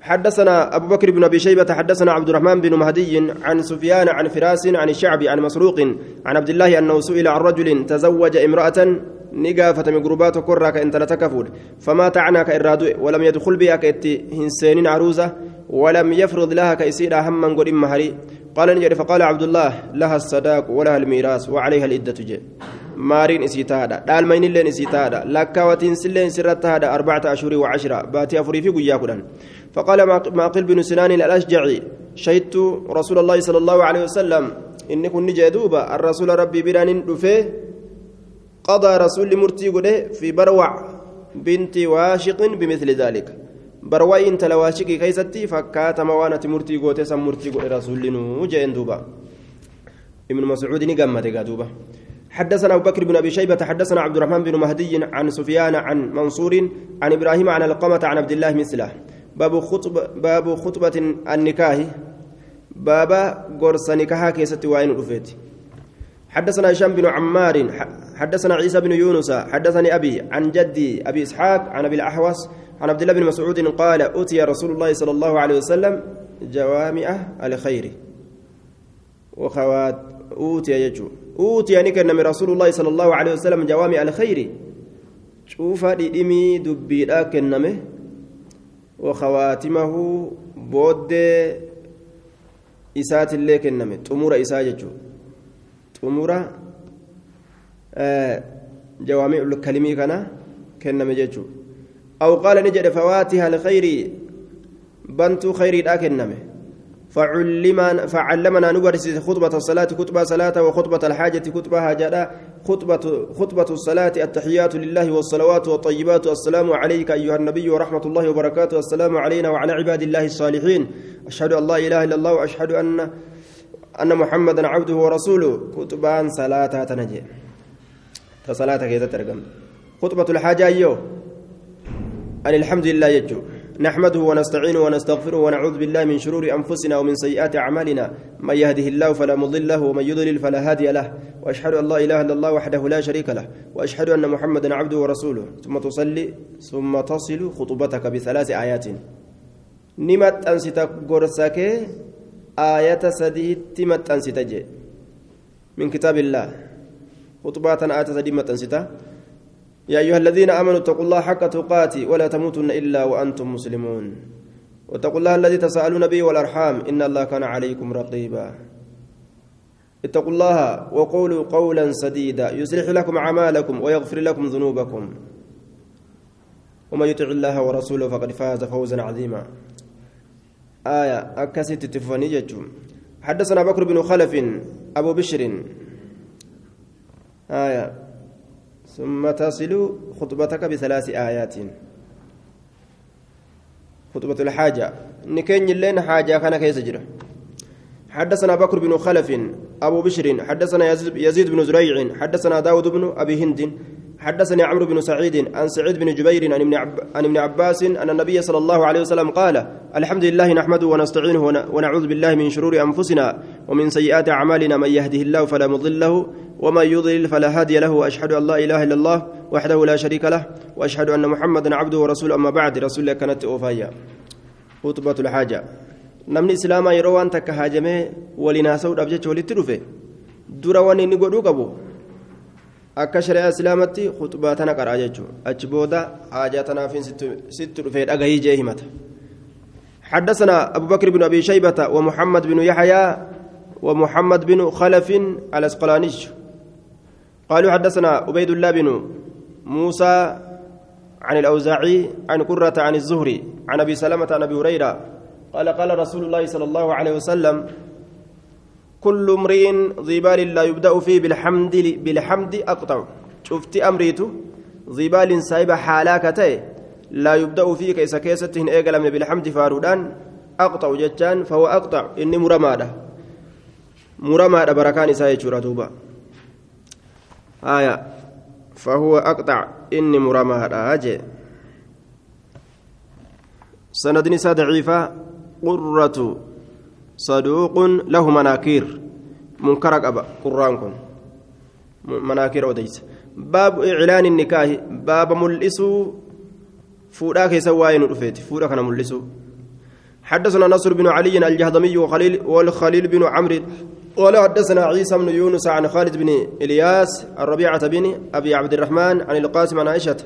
حدثنا أبو بكر بن أبي شيبة حدثنا عبد الرحمن بن مهدي عن سفيان عن فراس عن الشعبي عن مسروق عن عبد الله أنه سئل عن رجل تزوج امرأة نقافة من قربات كرة كإنت لتكفود فما تعنى كإرادو ولم يدخل بها كإتي هنسين عروسة ولم يفرض لها كإسير هما قد مهري قال نجري فقال عبد الله لها الصداق ولها الميراث وعليها الإدة جي. مارين إسيتادا دال مين اللين إسيتادا لكا وتنسلين سرتها أربعة أشهر وعشرة باتي أفري في قياكدا فقال معقل بن سنان الأشجعي شهدت رسول الله صلى الله عليه وسلم إني كن جدوبا الرسول ربي بران دفه قضى رسول مرتي قده في بروع بنت واشق بمثل ذلك. بروع انت لواشق كيستي فكات موانة مرتي قوتي سم مرتي قده رسول نوجين دوبا. ابن مسعود نقمت دوبا. حدثنا أبو بكر بن أبي شيبة حدثنا عبد الرحمن بن مهدي عن سفيان عن منصور عن إبراهيم عن القمة عن عبد الله مثله. باب خطبة باب خطبة النكاح. بابا قرص نكاحا كيست وين رفيت حدثنا هشام بن عمار حدثنا عيسى بن يونس حدثني أبي عن جدي أبي إسحاق عن أبي الأحوص عن عبد الله بن مسعود قال أتي رسول الله صلى الله عليه وسلم جوامع الخير. وخوات أوتي يجو أوتي يعني كان من رسول الله صلى الله عليه وسلم جوامع الخير. شوف ديمي دبي كنمه وخواتمه بود إسات اللي كنمه تمور إساء آه جوامع الكلمي كان كنمه يجو أو قال نجد فواتها الخير بنت خير لا كنمه فعلمنا فعلمنا نبرس خطبة الصلاة خطبة صلاة وخطبة الحاجة خطبة هاجرة خطبة خطبة الصلاة التحيات لله والصلوات والطيبات السلام عليك أيها النبي ورحمة الله وبركاته السلام علينا وعلى عباد الله الصالحين أشهد أن لا إله إلا الله وأشهد أن أن محمدا عبده ورسوله. خطبان صلاة تنجي. فصلاة كذا ترجم؟ خطبة الحاجة أيوه. أن الحمد لله يجو. نحمده ونستعينه ونستغفره ونعوذ بالله من شرور أنفسنا ومن سيئات أعمالنا. من يهده الله فلا مضل له ومن يضلل فلا هادي له. وأشهد أن لا إله إلا الله وحده لا شريك له. وأشهد أن محمدا عبده ورسوله. ثم تصلي ثم تصل خطبتك بثلاث آيات. نمت أنست قرسك آية سديد تمت أنست من كتاب الله. خطبات آية سديد مت أنسته يا أيها الذين آمنوا اتقوا الله حق تقاته ولا تموتن إلا وأنتم مسلمون. واتقوا الله الذي تساءلون به والأرحام. إن الله كان عليكم رقيبا. اتقوا الله وقولوا قولا سديدا. يصلح لكم أعمالكم ويغفر لكم ذنوبكم. ومن يطع الله ورسوله فقد فاز فوزا عظيما. آية أكست تفاني حدثنا بكر بن خلف أبو بشر. آية. ثم تصل خطبتك بثلاث آيات. خطبة الحاجة. نكين اللين حاجة كان كيس جرى حدثنا بكر بن خلف أبو بشر. حدثنا يزيد بن زريع. حدثنا داود بن أبي هند. حدثني عمرو بن سعيد عن سعيد بن جبير عن ابن, عب... عن ابن عباس أن النبي صلى الله عليه وسلم قال الحمد لله نحمده ونستعينه ون... ونعوذ بالله من شرور أنفسنا ومن سيئات أعمالنا من يهده الله فلا مضل له ومن يضلل فلا هادي له وأشهد أن لا إله إلا الله وحده لا شريك له وأشهد أن محمدا عبده ورسوله. أما بعد رسول الله كانت أوفايا. خطبة الحاجة. namni islaamaa yeroo waan takka haajamee waliin haasa'uudhaaf jecha walitti dhufe akka shari'aa islaamatti khuxbaa tana qaraa jechuudha. Achi booda haajaa tanaafiin sitti dhufee dhagahii jee himata. حدثنا أبو بكر بن أبي شيبة ومحمد بن يحيى ومحمد بن خلف الأسقلاني قالوا حدثنا عبيد الله بن موسى عن الأوزاعي عن قرة عن الزهري عن أبي سلمة عن أبي هريرة قال قال رسول الله صلى الله عليه وسلم كل امرئ ذي بال لا يبدأ فيه بالحمد بالحمد أقطع. شفت أمريته ذي بال سايب حالاكته لا يبدأ فيه كيس كيستهن إيقلم بالحمد فارودان أقطع جتان فهو أقطع. إني مرمادة. مرمادة بركان إساء دوبا آية. فهو أقطع. إني مرمادة. أجي. سند نساء ضعيفة. قرة. صدوق له مناكير منكر أبا قران كن مناكير أوديس باب إعلان النكاح باب ملئسو فودا كيسا واين رفيت فودا كان ملئسو حدثنا نصر بن علي الجهضمي وخليل والخليل بن عمرو قال حدثنا عيسى بن يونس عن خالد بن الياس الربيعة بن ابي عبد الرحمن عن القاسم عن عائشة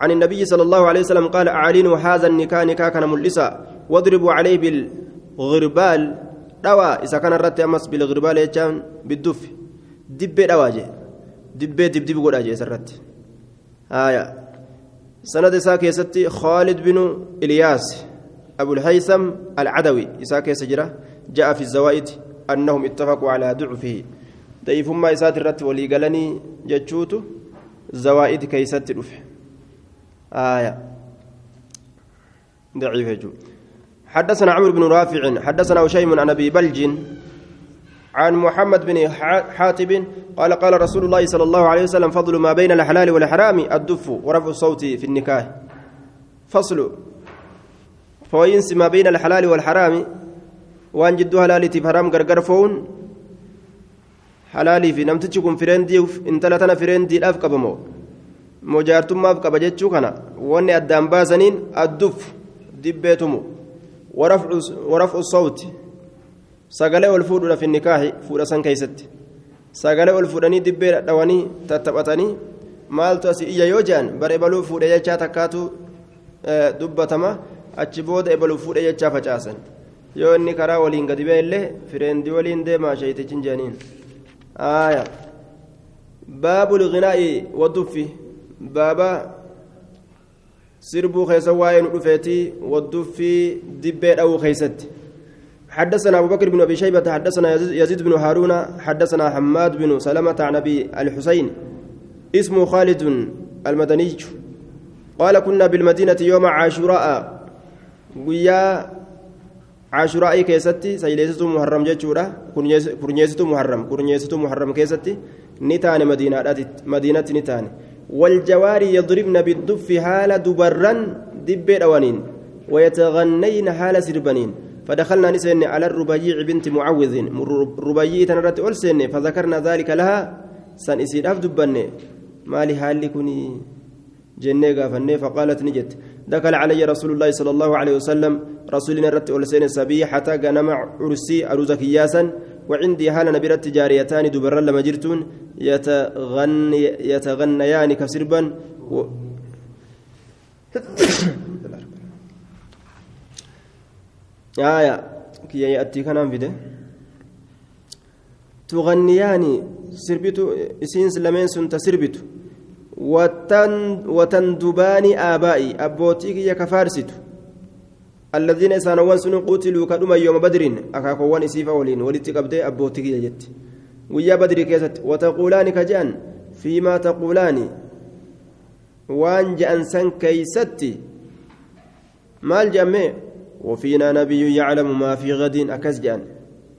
عن النبي صلى الله عليه وسلم قال أعلنوا هذا النكاح نكاح كان ملئسا واضربوا عليه بالغربال إذا كان الرت أمس بالغربال يجان بالدف دب دواجه دب دب دب قد أجي سرت آية سند ساكي ستي خالد بن إلياس أبو الهيثم العدوي إساكي سجرة جاء في الزوائد أنهم اتفقوا على ضعفه ضيف ما إسات الرت ولي قالني جتشوتو زوائد كيست رفه آية ضعيف يجو حدثنا عمرو بن رافع حدثنا هشيم عن أبي بلج عن محمد بن حاتب قال قال رسول الله صلى الله عليه وسلم فضل ما بين الحلال والحرام الدف ورفع الصوت في النكاح. فصل. فوينس ما بين الحلال والحرام وان جدو حلالتي حرام غرغر فون حلالي في نمتجكم فرندي انت لا تنا فرندي الاف قبمو mojaartummaaf qaba jechuu kana wanni addaan baasaniin adduuf dibbeetumu ورفع ورفع الصوت sagalee ol fuudhuudha fi nikaahi fuudha san keeysatti sagalee ol fuudhanii dibbee dhawanii tattaphatanii maaltu asii iyya yoo jehan bara ebaluu fuudhe jechaa takkaatu dubbatama achi booda ebaluu fuudhe jechaa facaasan yoo inni karaa waliin gadi ba'e illee fireendii waliin deemaa sheeytichin jeeniin aaya baabu lginaa'i wadduffi baaba sirbuu keessa waa'ee nu dhufeetii wadduffi dibbee dha'uu keeysatti. حدثنا أبو بكر بن أبي شيبة حدثنا يزيد بن هارون حدثنا حماد بن سلمة عن أبي الحسين. اسمه خالد المدني. قال كنا بالمدينة يوم عاشوراء. ويا عاشوراء كيستي سيليستو محرم جتشورا كرنيستو محرم كرنيستو محرم كيستي. نتان مدينة مدينة نتان والجواري يضربن بالدف حال دبرا دب روانين ويتغنين حال سربنين. فدخلنا نسين على الربيع بنت معوذ ربيع تنرت ألسن فذكرنا ذلك لها سن إسيد أفدبني ما لحالي كني جنة قافني فقالت نجت. دخل علي رسول الله صلى الله عليه وسلم رسولنا رت ألسن سبي حتى قنم عرسي أروزك ياسا وعندي هال نبرت جاريتان دبر لما جرتون يتغني يتغنيان كسربا و آية كي يأتي فيده تغنيان سنت وتن آبائي كفارستو الذين سانوان سن قتلوا كدما يوم بدر أكاكوان إسيفا ولين ولدت قبدي أبوتيك يا جت. ويا بدر كيست وتقولان كجان فيما تقولان. وان جأن سن كيستي مال جمع. وفينا نبي يعلم ما في غد أكسجان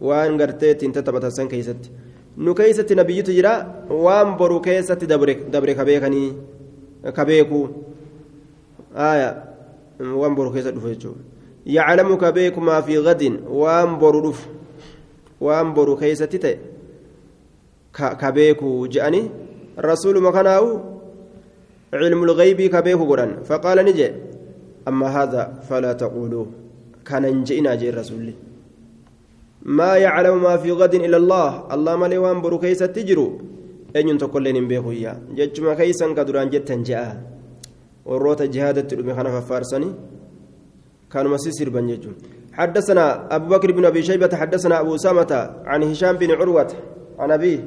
وان قرتيت انت تبتسن كيست. nu keeysatti nabiyyitu jira waan boru keessatti dabre kabeekanii kabeeku aya waan boru keessa dhufu jechuudha gadin waan boru dhufu waan boru keeysatti ta'e kabeeku je'anii rasuuluma kanaawu cilmu lgaybii kabeeku godhan faqaala ni jee amma haadha falaa taquuluu kanan je'inaa jee rasuulli ما يعلم ما في غد إلا الله الله مالي وان برو كيسة تجرو أن ينتقل لين بيخو يا جتما كيسا كدران جتا جاء وروت جهاد التلومي خانا فارسني كانوا مسيسر بنججو حدثنا أبو بكر بن أبي شيبة حدثنا أبو سامة عن هشام بن عروة عن أبيه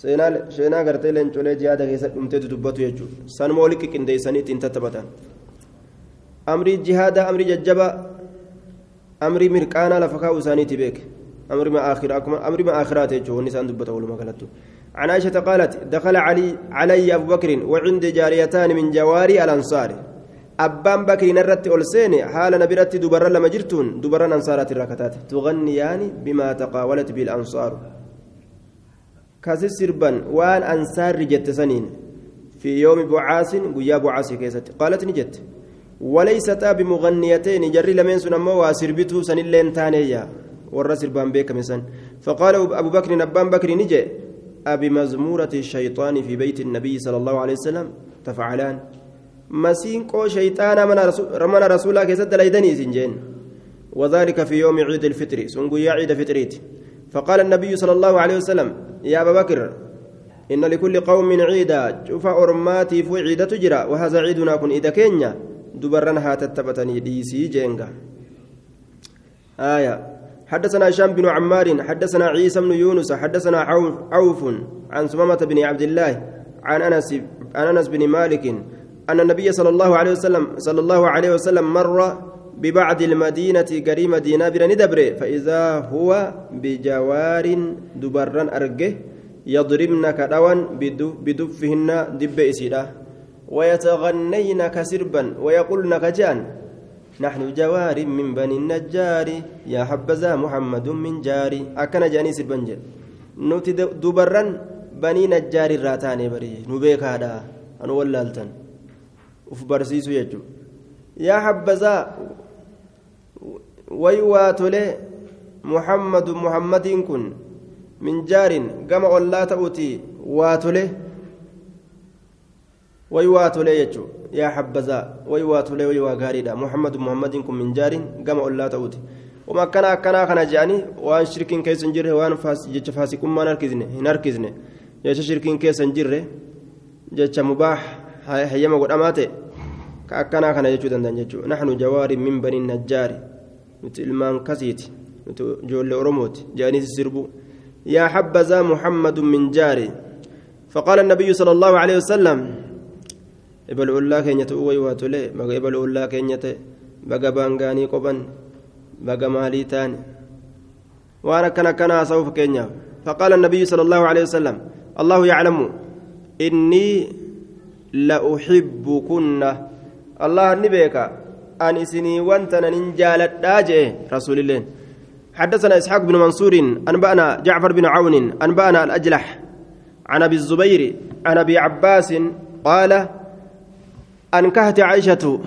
seenaa seenaa gartee leencolee jihaada keessa dhumteetu dubbatu jechuudha sanuma walitti qindeessanii ittiin tattaphatan amrii jihaadaa amrii jajjabaa amrii mirqaanaa lafa kaa'u isaaniiti beeke أمر ما آخر أمر ما آخرات يجوا نسان دبته ولا ما عن عائشة قالت دخل علي علي أبو بكر وعند جاريتان من جواري الأنصار أبان بكر نرت ألسين حال نبرت دبر لما جرتون دبر أنصارات الركتات تغنيان بما تقاولت بالأنصار كاسس سربا وان أنصار جت سنين في يوم بعاث قيا بعاث كيست قالت نجت وليستا بمغنيتين جري لمن سنمو واسربتو سن اللين تانيا ورا سربان بيك مسن فقال أبو بكر نبان بكر نجي أبي مزمورة الشيطان في بيت النبي صلى الله عليه وسلم تفعلان مسين قو شيطان من رسول رمنا رسولا كيسد ليدني سنجين وذلك في يوم عيد الفطر سنقو يا عيد فطريت فقال النبي صلى الله عليه وسلم يا أبا بكر إن لكل قوم عيدا شوف أرماتي في عيدة تجرى وهذا عيدنا كن إذا كينيا دبرنا هاتتبتني ديسي جينغا آية حدثنا هشام بن عمار حدثنا عيسى بن يونس حدثنا عوف عن سمامة بن عبد الله عن أنس عن أنس بن مالك أن النبي صلى الله عليه وسلم صلى الله عليه وسلم مر ببعض المدينة قريب مدينة برني دبره فإذا هو بجوار دبرا أرجه يضربن كدوان بدفهن دب إسيرا ويتغنين كسربا ويقولن كجان نحن جوار من بني النجار يا حبذا محمد من جاري أكن جاني سربنج نوتي دبرا بني نجار الراتاني بري نبيك هذا أنا ولالتن وف برسيسو يجو يا حبذا ويواتولي محمد محمد كن من جار قام ولا تؤتي واتولي ويواتولي يجو yaa xabbazaa way waa tolee way waa gaariidha muhammadu muhammadin kun min jaarin gama ollaa wama akkana akkanaa kana je'anii waan shirkiin keessa hin jirre waan jecha faasiqummaan harkisne hin harkisne jecha shirkiin keessa hin jirre jecha mubaax hayyama godhamaa ta'e ka akkanaa kana jechuu danda'an jechuudha naxnu jawaariin min banii najjaari nuti ilmaan kasiiti nuti ijoollee oromooti je'anii sirbu yaa xabbazaa muhammadu min jaari فقال النبي صلى الله عليه وسلم ابل الله كينيت اوي واتولي بقى ابل الله كينيت بقى بانغاني قبن بقى مالي تاني وأنا كان كان سوف كينيا فقال النبي صلى الله عليه وسلم الله يعلم إني لأحبكن. الله نبيك أن إسني وانتنا ننجالت داجئ رسول الله. حدثنا إسحاق بن منصور أنبأنا جعفر بن عون أنبأنا الأجلح. عن أبي الزبير عن أبي عباس قال أنكهت عائشة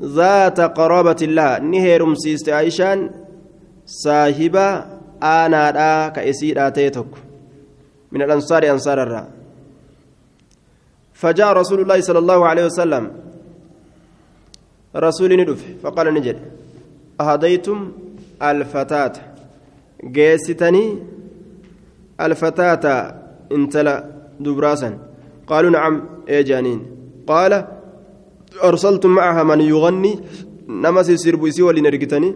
ذات قرابة الله. نهيرم سيست عائشان صاحبة أنا لا كأسير آتيتك من الأنصار أنصار الرّ فجاء رسول الله صلى الله عليه وسلم. رسول ندف فقال نجد أهديتم الفتاة. جيستني الفتاة انتلأ دبراسا. قالوا نعم اي جانين. قال أرسلتم معها من يغني؟ نمس سربوسي ولنرقتني.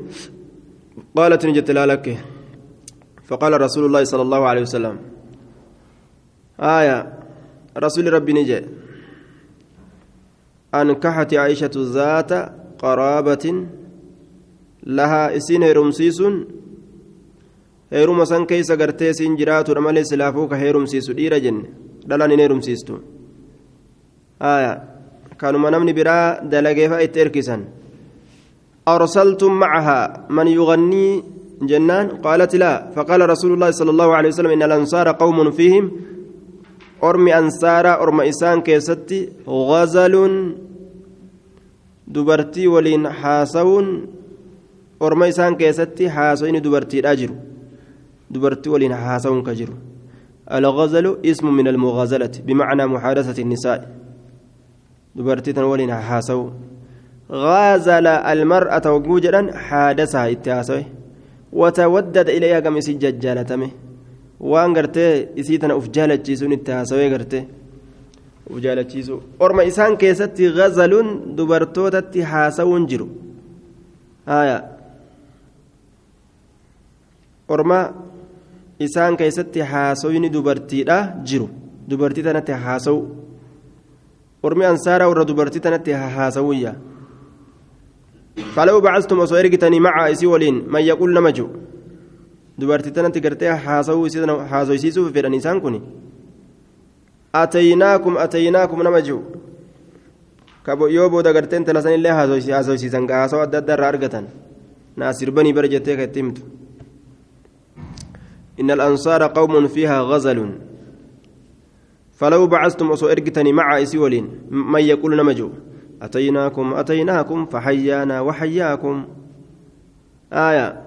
قالت نجت لا لك. فقال رسول الله صلى الله عليه وسلم. آية. رسول ربي نجي أنكحت عائشة ذات قرابة لها إسين هيرمسيس jiraatudha malee silaafuu ka heerumsiisu dhiira jenne dhalaan hin heerumsiistu kanuma namni biraa dalageefa itti erkisan أرسلتم معها من يغني جنان قالت لا فقال رسول الله صلى الله عليه وسلم إن الأنصار قوم أرمي أنصار أرمى إسان كيستي غزل دبرتي ولين حاسون أرمى إسان كيستي حاسوين دبرتي الأجر دبرتي ولين حاسون كجر الغزل اسم من المغازلة بمعنى محادثة النساء دبرتي ولين حاسو غازل المرأة وجوجا حادثها اتهاسوي وتودد إليها كم ججالتمه waan gartee isii tana uf jaalachiisuun itti haasawee gartee uf jaalachiisu orma isaan keessatti gazaluun dubartootatti haasawuun jiru haya orma isaan keessatti haasawni dubartiidha jiru dubartii tanatti haasawu ormi ansaara warra dubartii tanatti haasawuyya فلو بعثتم أصويركتني مع إسي ولين من يقول نمجو dubartii tanatti gartee haasoysiisuuf fedhan isaan kun ataynaakum ataynaakum nama jiru yoo booda gartee intala sanillee haasoysiisan haasoo adda addaa irraa argatan naa sirbanii bara jettee ka itti himtu إن الأنصار قوم فيها غزل فلو بعثتم أصو إرقتني مع إسيولين من يقول نمجو أتيناكم أتيناكم فحيانا وحياكم آية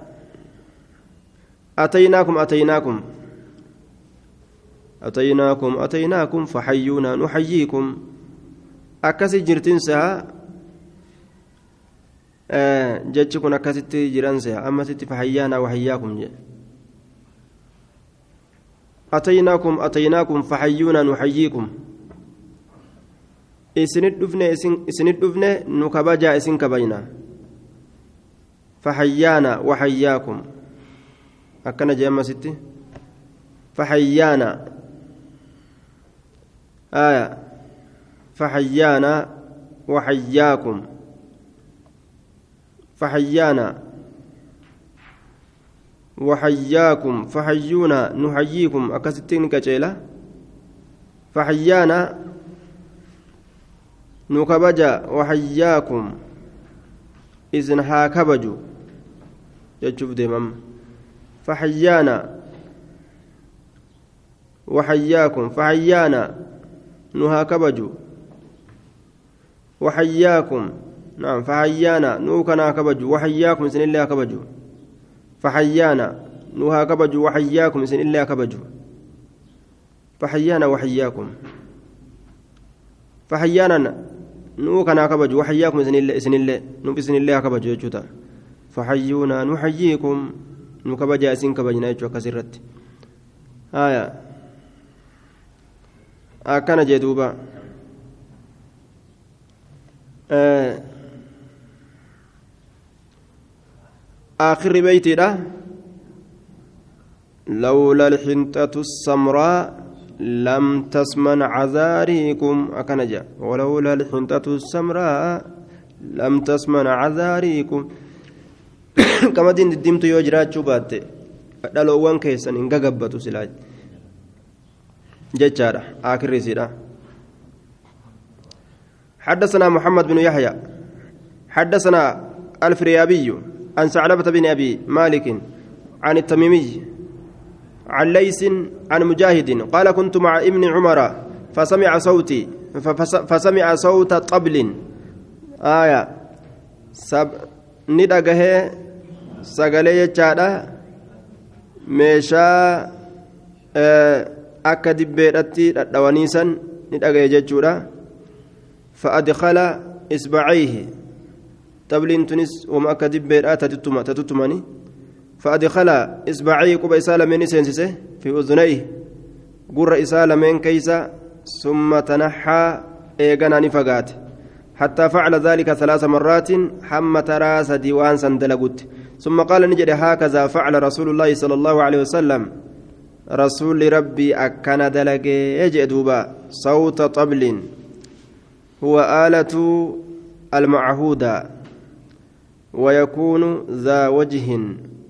أتيناكم أتيناكم. أتيناكم أتيناكم فحيونا نحييكم. أكسي جرتين سها آه جتكم أكسي جيران سها أما ستي فحيانا وحياكم. جي. أتيناكم أتيناكم فحيونا نحييكم. dhufne isinit dhufne nu kabajaa isin kabajna فحيانا وحياكم. أكنا جيما ستي فحيانا آية فحيانا وحياكم فحيانا وحياكم فحيونا نحييكم أكستين كجيلة فحيانا نكبجا وحياكم إذن هاكبجوا يجوف ديمم فحيانا. وحياكم فحيانا. نها كبجوا وحياكم. نعم فحيانا. نوكنا كبجوا وحياكم سن الله كبجوا فحيانا. نها كبجوا وحياكم سن الله كبجوا فحيانا وحياكم. فحيانا. nuu kanaa kabaju waxayyaakum isinillee nuuf isinillee haa kabaju jechuudha faxayyuunaa nu xayyiikum nu kabajaa isin kabajna jechuu akkasirratti haya. Akkana jee duuba آخر بيتي لولا الحنطة السمراء لم تسمن عذاريكم أكنجا ولولا الحنطة السمراء لم تسمن عذاريكم كما دين الدمت يوجرات شبات dhaloowwan keessan hin gagabbatu silaa jechaadha akirrisiidha حدثنا محمد بن يحيى حدثنا الفريابي عن ثعلبة بن أبي مالك عن التميمي عن ليس عن مجاهد قال كنت مع ابن عمر فسمع صوتي فسمع صوت طبل آية سب ندقه سقلي يجادا meeshaa akka dibbeedhatti dhadhawaniisan ni dhagaye jechuudha fa'adkala isbacayhi tabliin tunis wama akka dibbeedha tatuttumani فأدخل إصبعي قب إسالة من سينسسه في أذنيه قر إسالة من كيسا ثم تنحى إيغانا نفقات حتى فعل ذلك ثلاث مرات حم تراس ديوان سندلقت ثم قال نجد هكذا فعل رسول الله صلى الله عليه وسلم. رسول ربي أكن دلق يجئ دوبا صوت طبل. هو آلة المعهودة. ويكون ذا وجه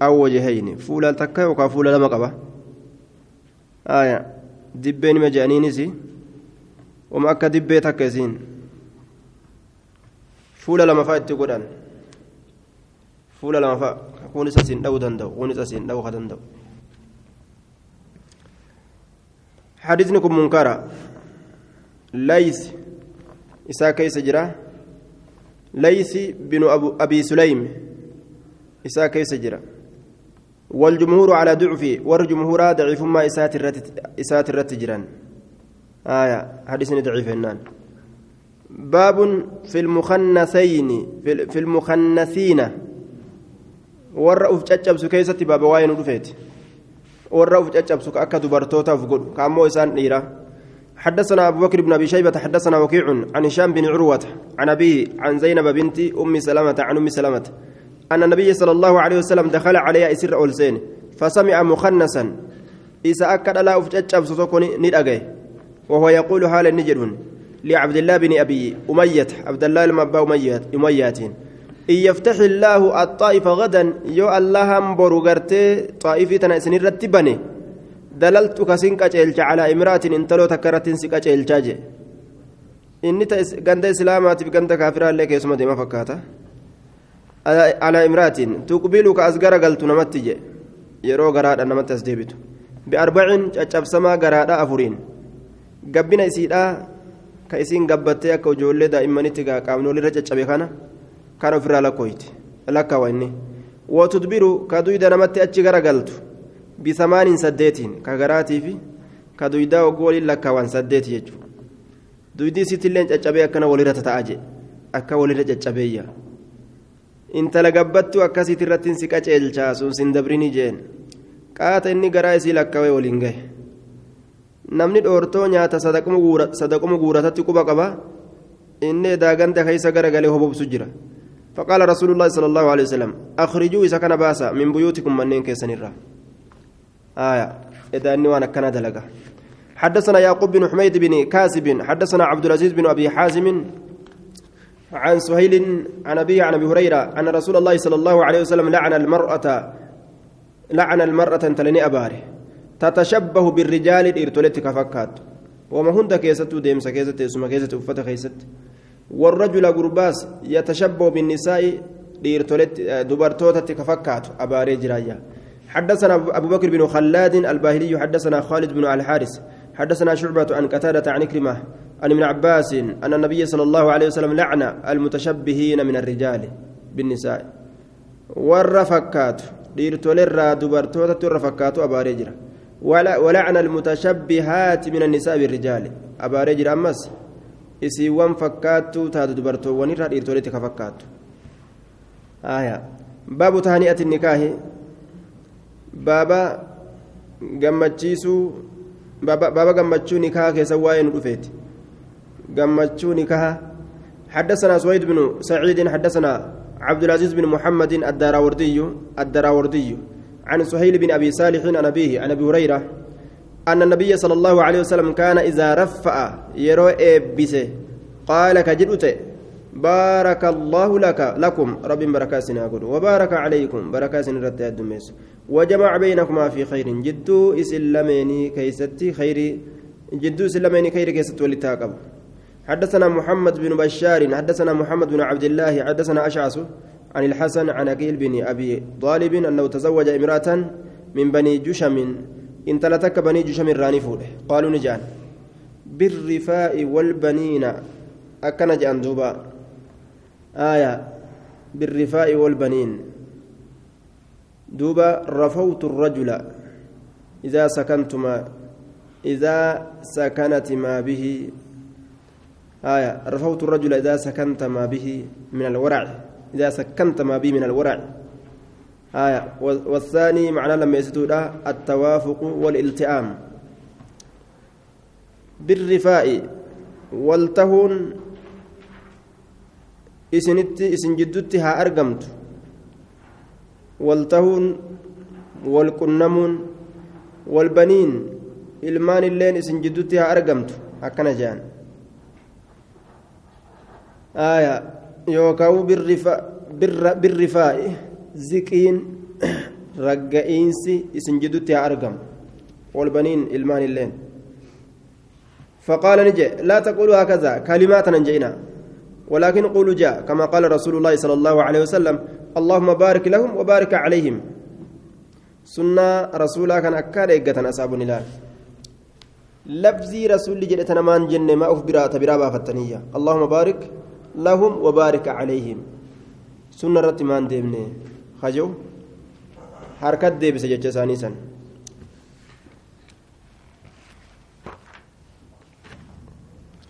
أو وجهين. فولا تكا وكا فولا لما قبا آية. دبين مجانينسي وما أكا دبي تكسين فولا لما فات تقولان فولا لما فات كون ساسين دو دندو كون ساسين دو خدندو حديثنكم منكرا ليس إسا كيس جرا ليس بن أبو أبي سليم إسا كيس جرا والجمهور على ضعفه والجمهور ضعيف ما إسات الرت جران آية حديث ضعيف هنان باب في المخنثين في المخنثين والرؤوف تشبس كيست باب واين رفيت والرؤوف تشبس كأكا دبرتوتا فقول كامو إسان نيرا حدثنا أبو بكر بن أبي شيبة حدثنا وكيع عن هشام بن عروة عن أبيه عن زينب بنت أم سلمة عن أم سلمة. أن النبي صلى الله عليه وسلم دخل عليها إسر أولسين فسمع مخنسا. إذا أكد لا أفتشب سوكوني ندأجي وهو يقول حال النجرون لعبد الله بن أبي أمية عبد الله المبا أميات إن يفتح الله الطائف غدا يو الله أمبر غرتي طائفتنا سنين رتبني دللت كسين كجيلج على إمرأة انتلو تكرت سكجيلج إني غند إسلامات بغند كافرة لك يسمى ديما فكاتا. على إمرأة تقبلك أزغر قلت نمتج يرو غراد نمت أسديبت بأربع تشابسما غراد أفرين قبنا إسيدا كإسين قبتي أكو جولي دائما نتقا kan ofirraa lakkooyti lakkaawa inni watudbiru ka duyda namatti achi gara galtu. Bisamaaniin saddeetiin? Ka garaatii fi ka duydaa ogguu waliin lakkaawaan saddeeti jechuudha. Duydii sittilleen caccabee akkana walirra tata'a jee. Akka walirra caccabeeyya. Intala gabbattu akkasiit irratti si qaceelchaa sun sin dabrinii jeen. Qaata inni garaa isii lakkawee waliin gahe. Namni dhoortoo nyaata sadaquma guuratatti quba qaba. Inni edaa ganda keessa gara galee hobobsu jira. فقال رسول الله صلى الله عليه وسلم أخرجوا إذا كان باسا من بيوتكم منين كيسن الرا؟ آية. إذا أني وأنا كان دلقة. حدثنا يعقوب بن حميد بن كاسب حدثنا عبد العزيز بن أبي حازم عن سهيل عن أبي عن أبي هريرة أن رسول الله صلى الله عليه وسلم لعن المرأة لعن المرأة تلني أباره تتشبه بالرجال إرتولت كفكات وما هند كيست ديمس كيست اسم كيست أفت كيست. والرجل قرباس يتشبه بالنساء دبرتوتة كفكات أباري جرايا. حدثنا أبو بكر بن خلاد الباهلي حدثنا خالد بن الحارث حدثنا شعبة عن قتادة عن كلمة عن ابن عباس أن النبي صلى الله عليه وسلم لعن المتشبهين من الرجال بالنساء. والرفكات ديرتولر دبرتوتة الرفكات أبارجرة ولعن المتشبهات من النساء بالرجال. أبارجرة أمس isiiwwan fakkaattu taatu dubartoowwanirraa dhiirtolitti ka fakkaattu baabu tahani'ati nikaahi baaba gammachiisuu baaba gammachuu nikaha keessa waa'ee nu dhufeeti gammachuu nikaha حدثنا سويد بن سعيد حدثنا عبد العزيز بن محمد الدراوردي الدراوردي عن سهيل بن ابي صالح عن ابيه عن ابي هريره أن النبي صلى الله عليه وسلم كان إذا رفع يرو إبسه قال كجدت بارك الله لك لكم. رب بركاسنا قل وبارك عليكم. بركاسنا رد الدمس وجمع بينكما في خير. جدو اسلميني كيستي خير. جدو اسلميني خير كيست ولتاقب حدثنا محمد بن بشار حدثنا محمد بن عبد الله حدثنا أشعث عن الحسن عن أكيل بن أبي طالب أنه تزوج امرأة من بني جشم. إن تلتك بني جشم رانفوه قالوا نجان. بالرفاء والبنين. أكن جان دوبا. آية. بالرفاء والبنين. دوبا. رفوت الرجل. إذا سكنتما. إذا سكنت ما به. آية. رفوت الرجل إذا سكنت ما به من الورع. إذا سكنت ما به من الورع. آية والثاني معناه لما يسدود التوافق والالتئام بالرفاء والتهون isinitti isin jiddutti haa argamtu waltahuun walqunnamuun walbaniin ilmaan illeen isin jiddutti haa argamtu akkana jedhan aya yookaan birrifaa'i ziqiin ragga'iinsi isin jiddutti haa argamu. Walbaniin ilmaan illeen. فقال نجي لا تقولوا هكذا كلمات نجينا ولكن قولوا جاء كما قال رسول الله صلى الله عليه وسلم اللهم بارك لهم وبارك عليهم سنة رسولا كان أكاد إيقة أصحاب الله لفظي رسول جلتنا مان جنة ما أخبرا تبرا بافتنية اللهم بارك لهم وبارك عليهم سنة رتمان ديمني kajoo harkatti deebisa jecha isaanii san